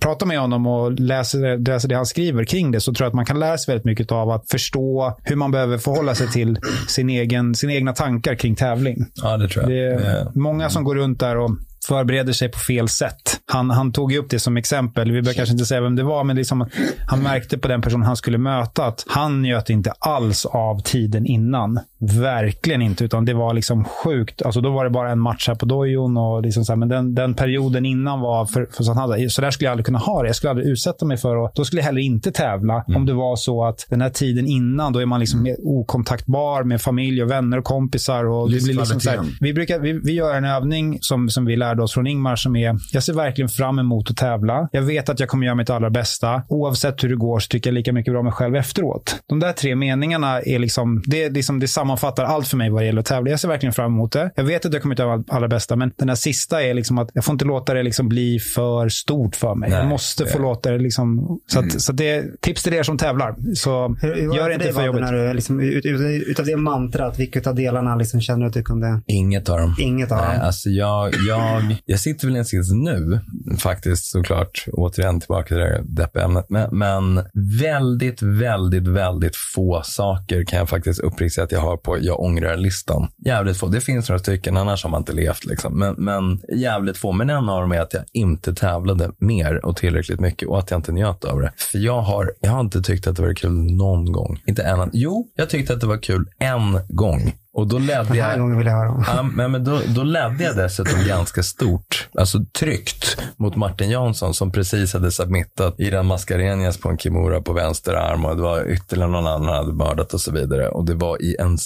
pratar med honom och läser, läser det han skriver kring det så tror jag att man kan lära sig väldigt mycket av att förstå hur man behöver förhålla sig till sin egen, sina egna tankar kring tävling. Ja, det tror jag. Det är Det- många som går runt där och förbereder sig på fel sätt. Han, han tog ju upp det som exempel. Vi behöver kanske inte säga vem det var, men liksom, han märkte på den person han skulle möta att han njöt inte alls av tiden innan. Verkligen inte, utan det var liksom sjukt. Alltså, då var det bara en match här på dojon. Och liksom så här, men den, den perioden innan var för, för så, att han hade, så där skulle jag aldrig kunna ha det. Jag skulle aldrig utsätta mig för och Då skulle jag heller inte tävla om det var så att den här tiden innan, då är man liksom mer okontaktbar med familj och vänner och kompisar. Och det blir liksom så här, vi, brukar, vi, vi gör en övning som, som vi lärde oss från Ingmar som är, jag ser verkligen fram emot att tävla. Jag vet att jag kommer göra mitt allra bästa. Oavsett hur det går så tycker jag lika mycket bra om mig själv efteråt. De där tre meningarna är liksom, det, liksom, det sammanfattar allt för mig vad det gäller att tävla. Jag ser verkligen fram emot det. Jag vet att jag kommer göra mitt allra bästa, men den här sista är liksom att jag får inte låta det liksom bli för stort för mig. Nej, jag måste det- få låta det liksom, så, att, så att det är tips till er som tävlar. Så Hur, gör det inte för jobbigt. när du, liksom, ut, ut, utav det mantrat, vilka av delarna liksom känner du att du kunde? Inget av dem. Inget av Nej, dem. alltså jag, jag, jag sitter väl i en sits nu faktiskt såklart, återigen tillbaka till det här deppiga ämnet. Men, men väldigt, väldigt, väldigt få saker kan jag faktiskt uppriktigt säga att jag har på jag ångrar-listan. Jävligt få. Det finns några stycken, annars har man inte levt. Liksom. Men, men jävligt få. Men en av dem är att jag inte tävlade mer och tillräckligt mycket och att jag inte njöt av det. För jag har, jag har inte tyckt att det var kul någon gång. Inte en Jo, jag tyckte att det var kul en gång. Och då ledde Den här jag... gången vill jag höra om. Ja, men, men då, då ledde jag dessutom ganska stort, alltså tryckt mot Martin Jansson som precis hade submittat Iran Mascarenhas på en Kimura på vänster arm och det var ytterligare någon annan hade mördat och så vidare. Och det var i en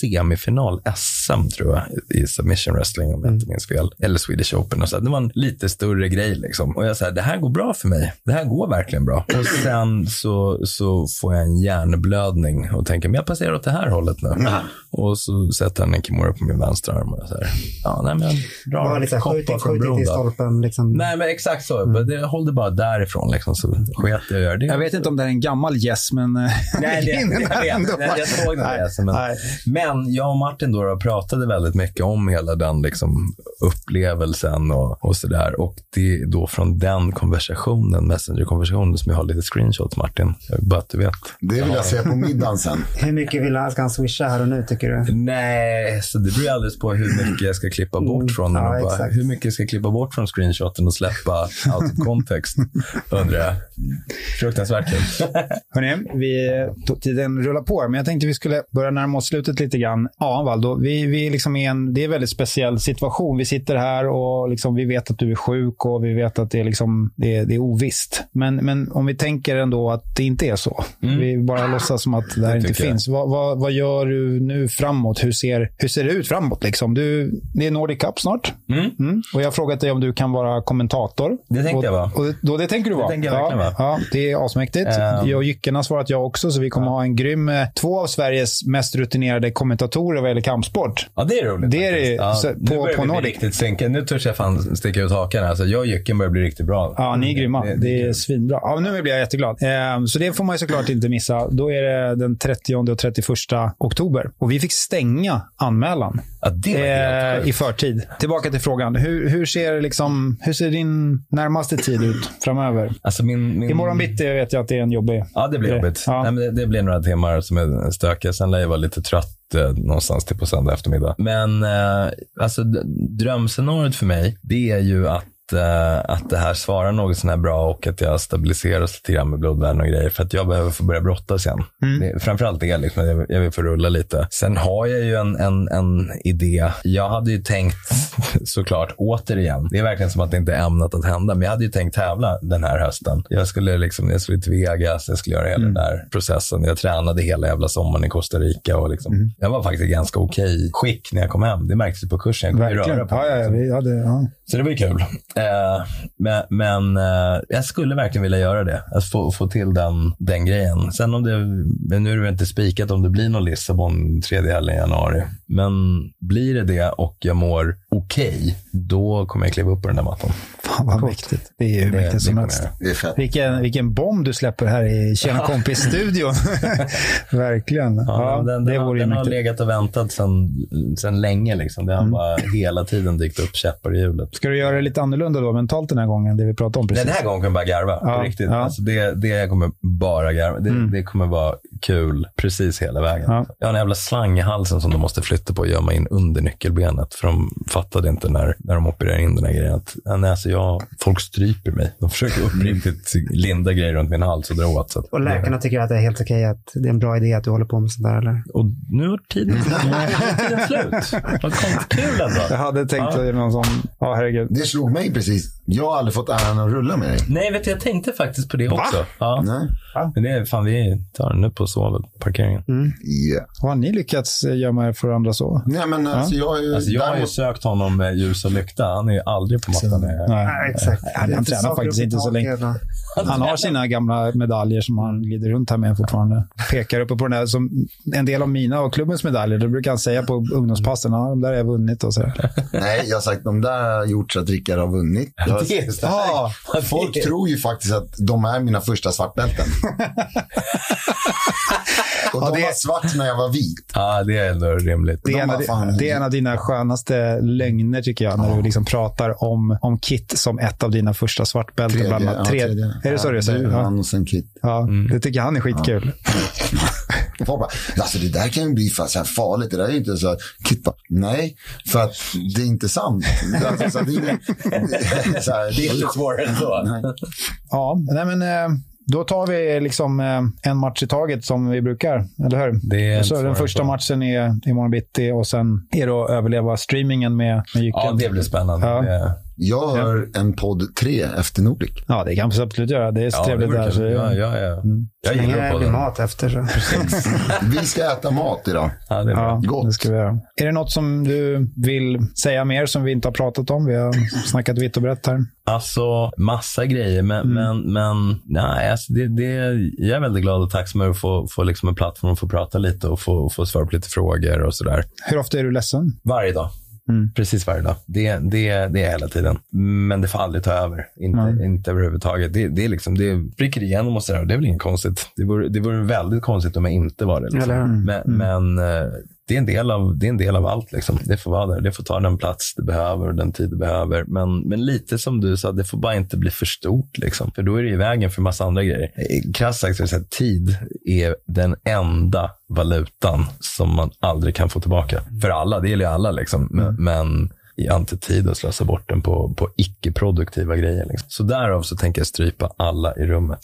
semifinal SM tror jag i submission wrestling om jag inte minns fel. Eller Swedish Open och så. Det var en lite större grej liksom. Och jag sa, det här går bra för mig. Det här går verkligen bra. Och sen så, så får jag en hjärnblödning och tänker, men jag passerar åt det här hållet nu. Och så sätter han en Kimura på min vänstra arm och jag säger, ja nej men Det var dra lite en koppar från bron stolpen. Liksom. Nej men exakt så. Men Det hållde bara därifrån liksom. Så sket jag göra det. Jag vet inte om det är en gammal gäss, men... eh, Nej, det, det, jag, här vet. Nej, jag såg den där. Men, Nej. Men jag och Martin då, då pratade väldigt mycket om hela den liksom, upplevelsen och, och sådär. Och det är då från den konversationen, Messenger-konversationen, som jag har lite screenshots, Martin. Bara att du vet. Det vill jag se på middagen sen. Hur mycket vill han, ska han swisha här och nu tycker du? Nej, så det beror alldeles på hur mycket jag ska klippa bort från den. Ja, och bara, hur mycket jag ska klippa bort från screenshoten och släppa out of context, undrar jag. Fruktansvärt kul. Hörrni, vi, tiden rullar på, men jag tänkte vi skulle börja närma oss slutet lite grann. Ja, Valdo, vi, vi är liksom i en, det är en väldigt speciell situation. Vi sitter här och liksom, vi vet att du är sjuk och vi vet att det är, liksom, det är, det är ovisst. Men, men om vi tänker ändå att det inte är så. Vi bara låtsas som att det här inte finns. Vad, vad, vad gör du nu framåt? Hur ser, hur ser det ut framåt? Liksom? Du, det är Nordic Cup snart. Mm. Och jag har frågat dig om du kan vara kommentator. Det tänkte och, jag vara. Och, då, det tänker du vara? tänker jag verkligen ja, vara. ja, det är asmäktigt. Ehm. Jag och Jycken har svarat jag också, så vi kommer ha en grym... eh, Två av Sveriges mest rutinerade kommentatorer vad gäller kampsport. Ja, det är roligt. Det är det faktiskt. så- Ja, på- nu börjar på Nordic. riktigt synka. Nu törs jag fan sticka ut hakan. Alltså, jag och Jycken börjar bli riktigt bra. Ja, ni är grymma. det- Det, är svinbra. Ja, nu blir jag jätteglad. Ehm, så det får man såklart inte missa. Då är det den 30 och 31 oktober. Och vi fick stänga anmälan Ja, det eh, i förtid. Tillbaka till frågan. Hur, hur, ser liksom, hur ser din närmaste tid ut framöver? Alltså min, min... Imorgon bitti vet jag att det är en jobbig... Ja, det blir jobbigt. Ja. Nej, men det, det blir några timmar som är stökiga. Sen lär jag vara lite trött eh, någonstans till på söndag eftermiddag. Men eh, alltså, drömscenariot för mig, det är ju att eh, att det här svarar något sån här bra och att jag stabiliseras lite grann med blodvärden och grejer. För att jag behöver få börja brottas igen. Det, framförallt det, liksom, jag, jag vill få rulla lite. Sen har jag ju en, en, en idé. Jag hade ju tänkt, såklart, återigen. Det är verkligen som att det inte är ämnat att hända. Men jag hade ju tänkt tävla den här hösten. Jag skulle, liksom, jag skulle till Vegas, jag skulle göra hela den där processen. Jag tränade hela jävla sommaren i Costa Rica. Och liksom, Jag var faktiskt ganska okej skick när jag kom hem. Det märktes på kursen. Jag kunde röra på Ja, mig, ja, ja, liksom. vi hade, ja. Så det var ju kul. Eh, men men eh, jag skulle verkligen vilja göra det. Att få, få till den, den grejen. Sen om det, men nu är det väl inte spikat om det blir någon Lissabon tredje helgen i januari. Men blir det det och jag mår okej, då kommer jag kliva upp på den där mattan. Fan vad mäktigt. Det är ju Det- mäktigt som helst. Vilken, vilken bomb du släpper här i Tjena kompis-studion. Verkligen. Ja, Ja, den, det den, har- vore den har legat och väntat sedan sen länge. Liksom. Det har bara hela tiden dykt upp käppar i hjulet. Ska du göra det lite annorlunda då, mentalt den här gången? Det vi pratade om precis. Den här gången kommer jag bara garva. Ja, på riktigt. ja. Mm. Alltså det, det kommer bara garva. Det, det kommer vara kul precis hela vägen. Ja. Jag har en jävla slang i halsen som de måste flytta på och gömma in under nyckelbenet. För de fattade inte när, när de opererade in den här grejen. Att, nej, alltså jag, folk stryper mig. De försöker uppriktigt linda grejer runt min hals och dra åt. Så Och läkarna tycker att det är helt okej, att det är en bra idé att du håller på med sånt där, eller? och nu har tiden, tiden slut. Vad kul ändå. Jag hade tänkt ja. någon sån... Ja, herregud. Det slog mig precis. Jag har aldrig fått äran att rulla med dig. Nej, vet du, jag tänkte faktiskt på det också. Ja. Nej. Men det är fan, vi tar den upp på sovparkeringen. Yeah. Har ni lyckats eh, gömma er för andra så? Nej, men alltså jag har ju... Alltså jag har ju däremot- sökt honom med ljus och lykta. Han är ju aldrig på mattan. Nej. Nej, exakt. Han, han tränar faktiskt inte så länge. Han har sina gamla medaljer som han glider runt här med fortfarande. Pekar uppe på den där, som en del av mina och klubbens medaljer. Det brukar han säga på ungdomspassen. Ja, de där har jag vunnit och så. Nej, jag har sagt de där har gjort så att Rickard har vunnit. Det. Ja, folk tror ju faktiskt att de är mina första svartbälten. Och de det- var svart när jag var vit. Ja, det är ändå rimligt. Det är, De en fan, det är en av dina skönaste lögner, tycker jag, när du liksom pratar om, om Kit som ett av dina första svartbälten. Tredje, bland annat. ja, Tre- tredje. Är det så du säger? Du, Ja. han och sen Kit. Ja, det tycker han är skitkul. Och folk bara, alltså det där kan ju bli så här farligt. Det där är ju inte så här. Kit bara, nej, för att det är inte sant. Alltså, så det, är, så här, Det är inte svårare än så. Nej. Ja, nej men eh, då tar vi liksom eh, en match i taget som vi brukar, eller hur? Det är så den första matchen är imorgon bitti och sen är det att överleva streamingen med, med Jycken. Ja, det blir spännande. Ja. Det, Jag hör en podd tre efter Nordic. Ja, det kan vi absolut göra. Det är så ja, det trevligt där. Så, ja, ja, ja. Jag Länge gillar det på blir den. mat efter. Så. Vi ska äta mat idag. Ja, det är bra. Ja, Gott. det ska vi göra. Är det något som du vill säga mer som vi inte har pratat om? Vi har snackat vitt och brett här. Alltså, massa grejer. Men, men, men nej, alltså det, det, jag är väldigt glad och tacksam över att få, få liksom en plattform att få prata lite och få, få svara på lite frågor och sådär. Hur ofta är du ledsen? Varje dag. Mm. Precis varje dag. Det, det, det är hela tiden. Men det får aldrig ta över. Inte, inte överhuvudtaget. Det, det, är liksom, det spricker igenom och sådär. Det är väl inget konstigt. Det vore, det vore väldigt konstigt om jag inte var det. Liksom. Hur? Men, men eh, det, är en del av, det är en del av allt. Liksom. Det får vara där. Det får ta den plats det behöver och den tid det behöver. Men, men lite som du sa, det får bara inte bli för stort. Liksom. För då är det i vägen för massa andra grejer. Krasst sagt, så tid är den enda valutan som man aldrig kan få tillbaka. För alla, det gäller ju alla. Liksom. Men, men i antitid att slösa bort den på, på icke-produktiva grejer. Liksom. Så därav så tänker jag strypa alla i rummet.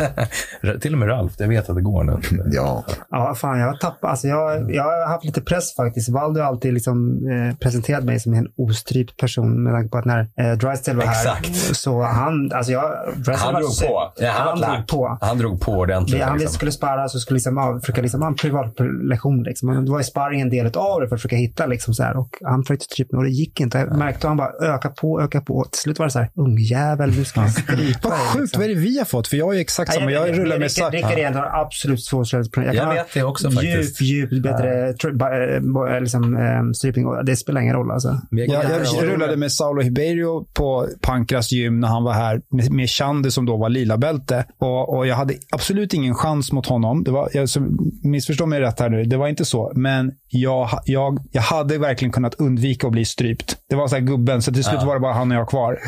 Till och med Ralf, jag vet att det går nu. Ja, Ja, fan, jag har tappat. Alltså, jag, jag har haft lite press faktiskt. Valdo har alltid liksom, eh, presenterat mig som en ostrypt person med tanke på att när eh, Drysdale var Exakt. här så han, alltså jag, Drysdale Han var drog sur. på. Ja, han, han, drog på. Han drog på ordentligt. Vi, han liksom. skulle spara så skulle liksom, ja, försöka liksom, ha en privat lektion. Liksom. Det var ju sparring en del av det för att försöka hitta. Liksom, så här. Och han försökte strypa och det gick inte. Jag märkte att han bara öka på, öka på. Till slut var det så här, ungjävel, nu ska jag strypa Vad sjukt, liksom. vad är det vi har fått? För jag är exakt samma. Jag rullar med Rickard, Rickard Edlund har absolut svårslösproblem. Jag kan vet det också faktiskt. Djup, djup, bättre tr- ba- eh, bo- liksom, eh, strypning. Det spelar ingen roll alltså. Jag Jag, jag rullade med Saulo Hiberio på Pankras gym när han var här med, med Chande som då var lila bälte. Och, och jag hade absolut ingen chans mot honom. Det var, jag, så, missförstå mig rätt här nu, det var inte så. Men jag, jag, jag hade verkligen kunnat undvika att bli strypt. Det var så här gubben, så till slut var det bara han och jag kvar.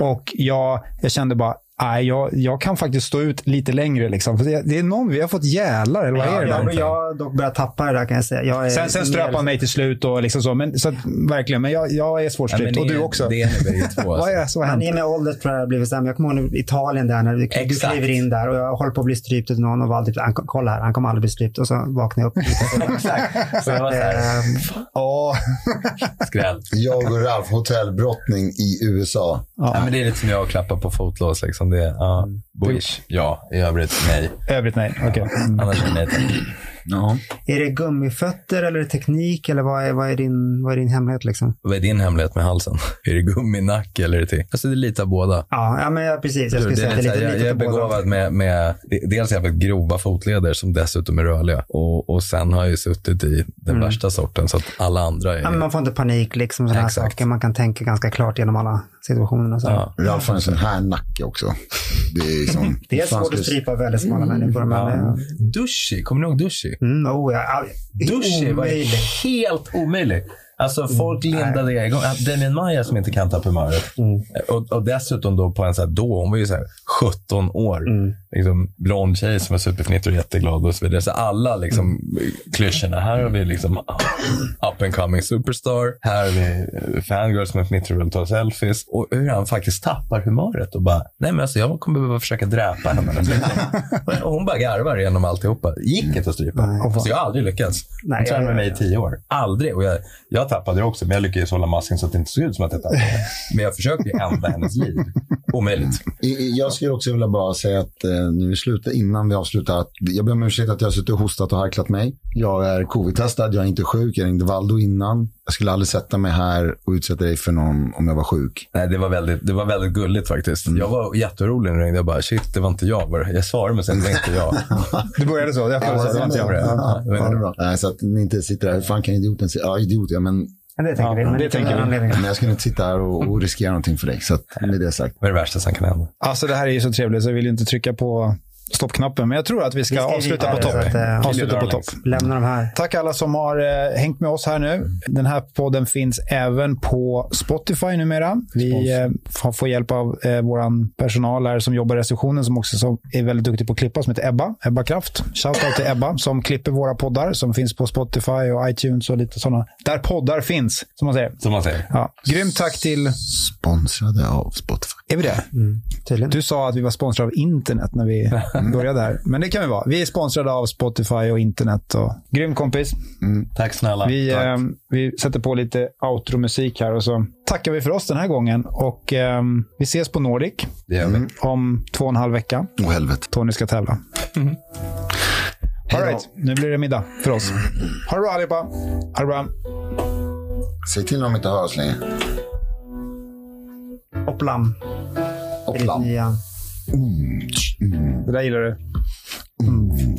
Och jag, jag kände bara, Nej, jag, jag kan faktiskt stå ut lite längre. Liksom. För det, det är någon, vi har fått jälar, eller vad är det? jag, där? jag har dock börjat tappa det där kan jag säga. Jag Sen, sen ströp han mig till slut. Och liksom så, men, så att, verkligen, men jag, jag är Ja, svårstrypt. och det- du också. Det är två. Vad Alltså. är det som har hänt? Men i och med ålder tror jag det blivit sämre. Jag kommer ihåg Italien där när du, kliver in där och jag håller på att bli strypt av någon och Valdi, han, kolla här, han kommer aldrig bli strypt. Och så vaknar jag upp. Exakt. Så jag var så här, Eh, Ja. skräll. jag och Ralf, hotellbrottning i USA. Ja. men det är lite som jag att klappa på fotlås. Liksom. Det, ja. Boish, ja. I övrigt, nej. Övrigt nej. Okej. Mm. Annars är det nej tack. Ja. är det gummifötter eller är det teknik eller vad är, vad är, din, vad är din hemlighet liksom? Vad är din hemlighet med halsen? Är det gumminacke eller är det till? Alltså det är lite av båda. Ja, ja men precis. Jag skulle säga att det är lite, jag, lite jag är begåvad med, med dels jävligt grova fotleder som dessutom är rörliga. Och, och sen har jag ju suttit i den värsta sorten så att alla andra är... Ja, men man får inte panik liksom. Sådana här saker. Man kan tänka ganska klart genom alla situationer. och Så. ja. Ralf har en sån här nacke också. Det är, som, Det är svårt skulle- att strypa väldigt smala människor. Men, Ja. ja. Dushi, kommer ni ihåg Dushi? Mm, oh, ja. Dushi var Omöjligt. helt omöjlig. Alltså folk lindade igång. Damien Maia som inte kan tappa humöret. Och, och dessutom då på en så här, då, hon var ju så här 17 år. Liksom, blond tjej som var superfnittrig och jätteglad och så vidare. Så alla liksom klyschorna. Här har vi liksom up and coming superstar. Här har vi eh, fangirl som är fnittrig och vill ta selfies. Och hur han faktiskt tappar humöret och bara, nej men alltså jag kommer behöva försöka dräpa henne. och hon bara garvar genom alltihopa. Gick inte att strypa. Alltså, jag har aldrig lyckats. Hon tränade med mig i tio år. Aldrig. Och jag, jag tappade det också, men jag lyckades hålla masken så att det inte såg ut som att jag tappade. men jag försökte ju ändra hennes liv. Omöjligt. Jag skulle också vilja bara säga att eh, nu i slutet, innan vi avslutar, att jag ber om ursäkt att jag har suttit och hostat och harklat mig. Jag är covid-testad, jag är inte sjuk, jag ringde Valdo innan. Jag skulle aldrig sätta mig här och utsätta dig för någon om jag var sjuk. Nej, det var väldigt, det var väldigt gulligt faktiskt. Jag var jätteorolig när du ringde. Jag bara, shit, det var inte jag. Var det? Jag svarade, men sen det var inte jag. Det började så. Jag Ja, det var inte jag. ja, Ja, ja, det var ja, det är bra. Nej, så att ni inte sitter där, hur fan kan idioten säga, ja idiot ja, men Men det tänker Ja, vi. Men det tänker vi. Men jag ska inte sitta här och, och riskera någonting för dig. Så att, med det sagt. Vad är det värsta som kan hända? Alltså det här är ju så trevligt så jag vill inte trycka på stoppknappen. Men jag tror att vi ska, Vi ska avsluta på topp. att, eh, avsluta på topp. Lämna de här. Tack alla som har eh, hängt med oss här nu. Den här podden finns även på Spotify numera. Vi eh, får, hjälp av vår personal här som jobbar i receptionen som också som är väldigt duktig på att klippa, som heter Ebba. Ebba Kraft. Shoutout till Ebba som klipper våra poddar som finns på Spotify och iTunes och lite sådana. Där poddar finns, som man säger. Som man säger. Ja. Grymt tack till... Sponsrade av Spotify. Är vi det? Tydligen. Du sa att vi var sponsrade av internet när vi började här. Men det kan vi vara. Vi är sponsrade av Spotify och internet. Och... Grym kompis. Tack snälla. Vi, Tack. eh, vi sätter på lite outro-musik här och så tackar vi för oss den här gången. Och eh, vi ses på Nordic det gör vi. om två och en halv vecka. Åh helvete. Tony ska tävla. All right, nu blir det middag för oss. Ha det bra allihopa. Ha det bra. Säg till om de inte hör oss längre. Opplam. Hoppla. Det där gillar du. Mm.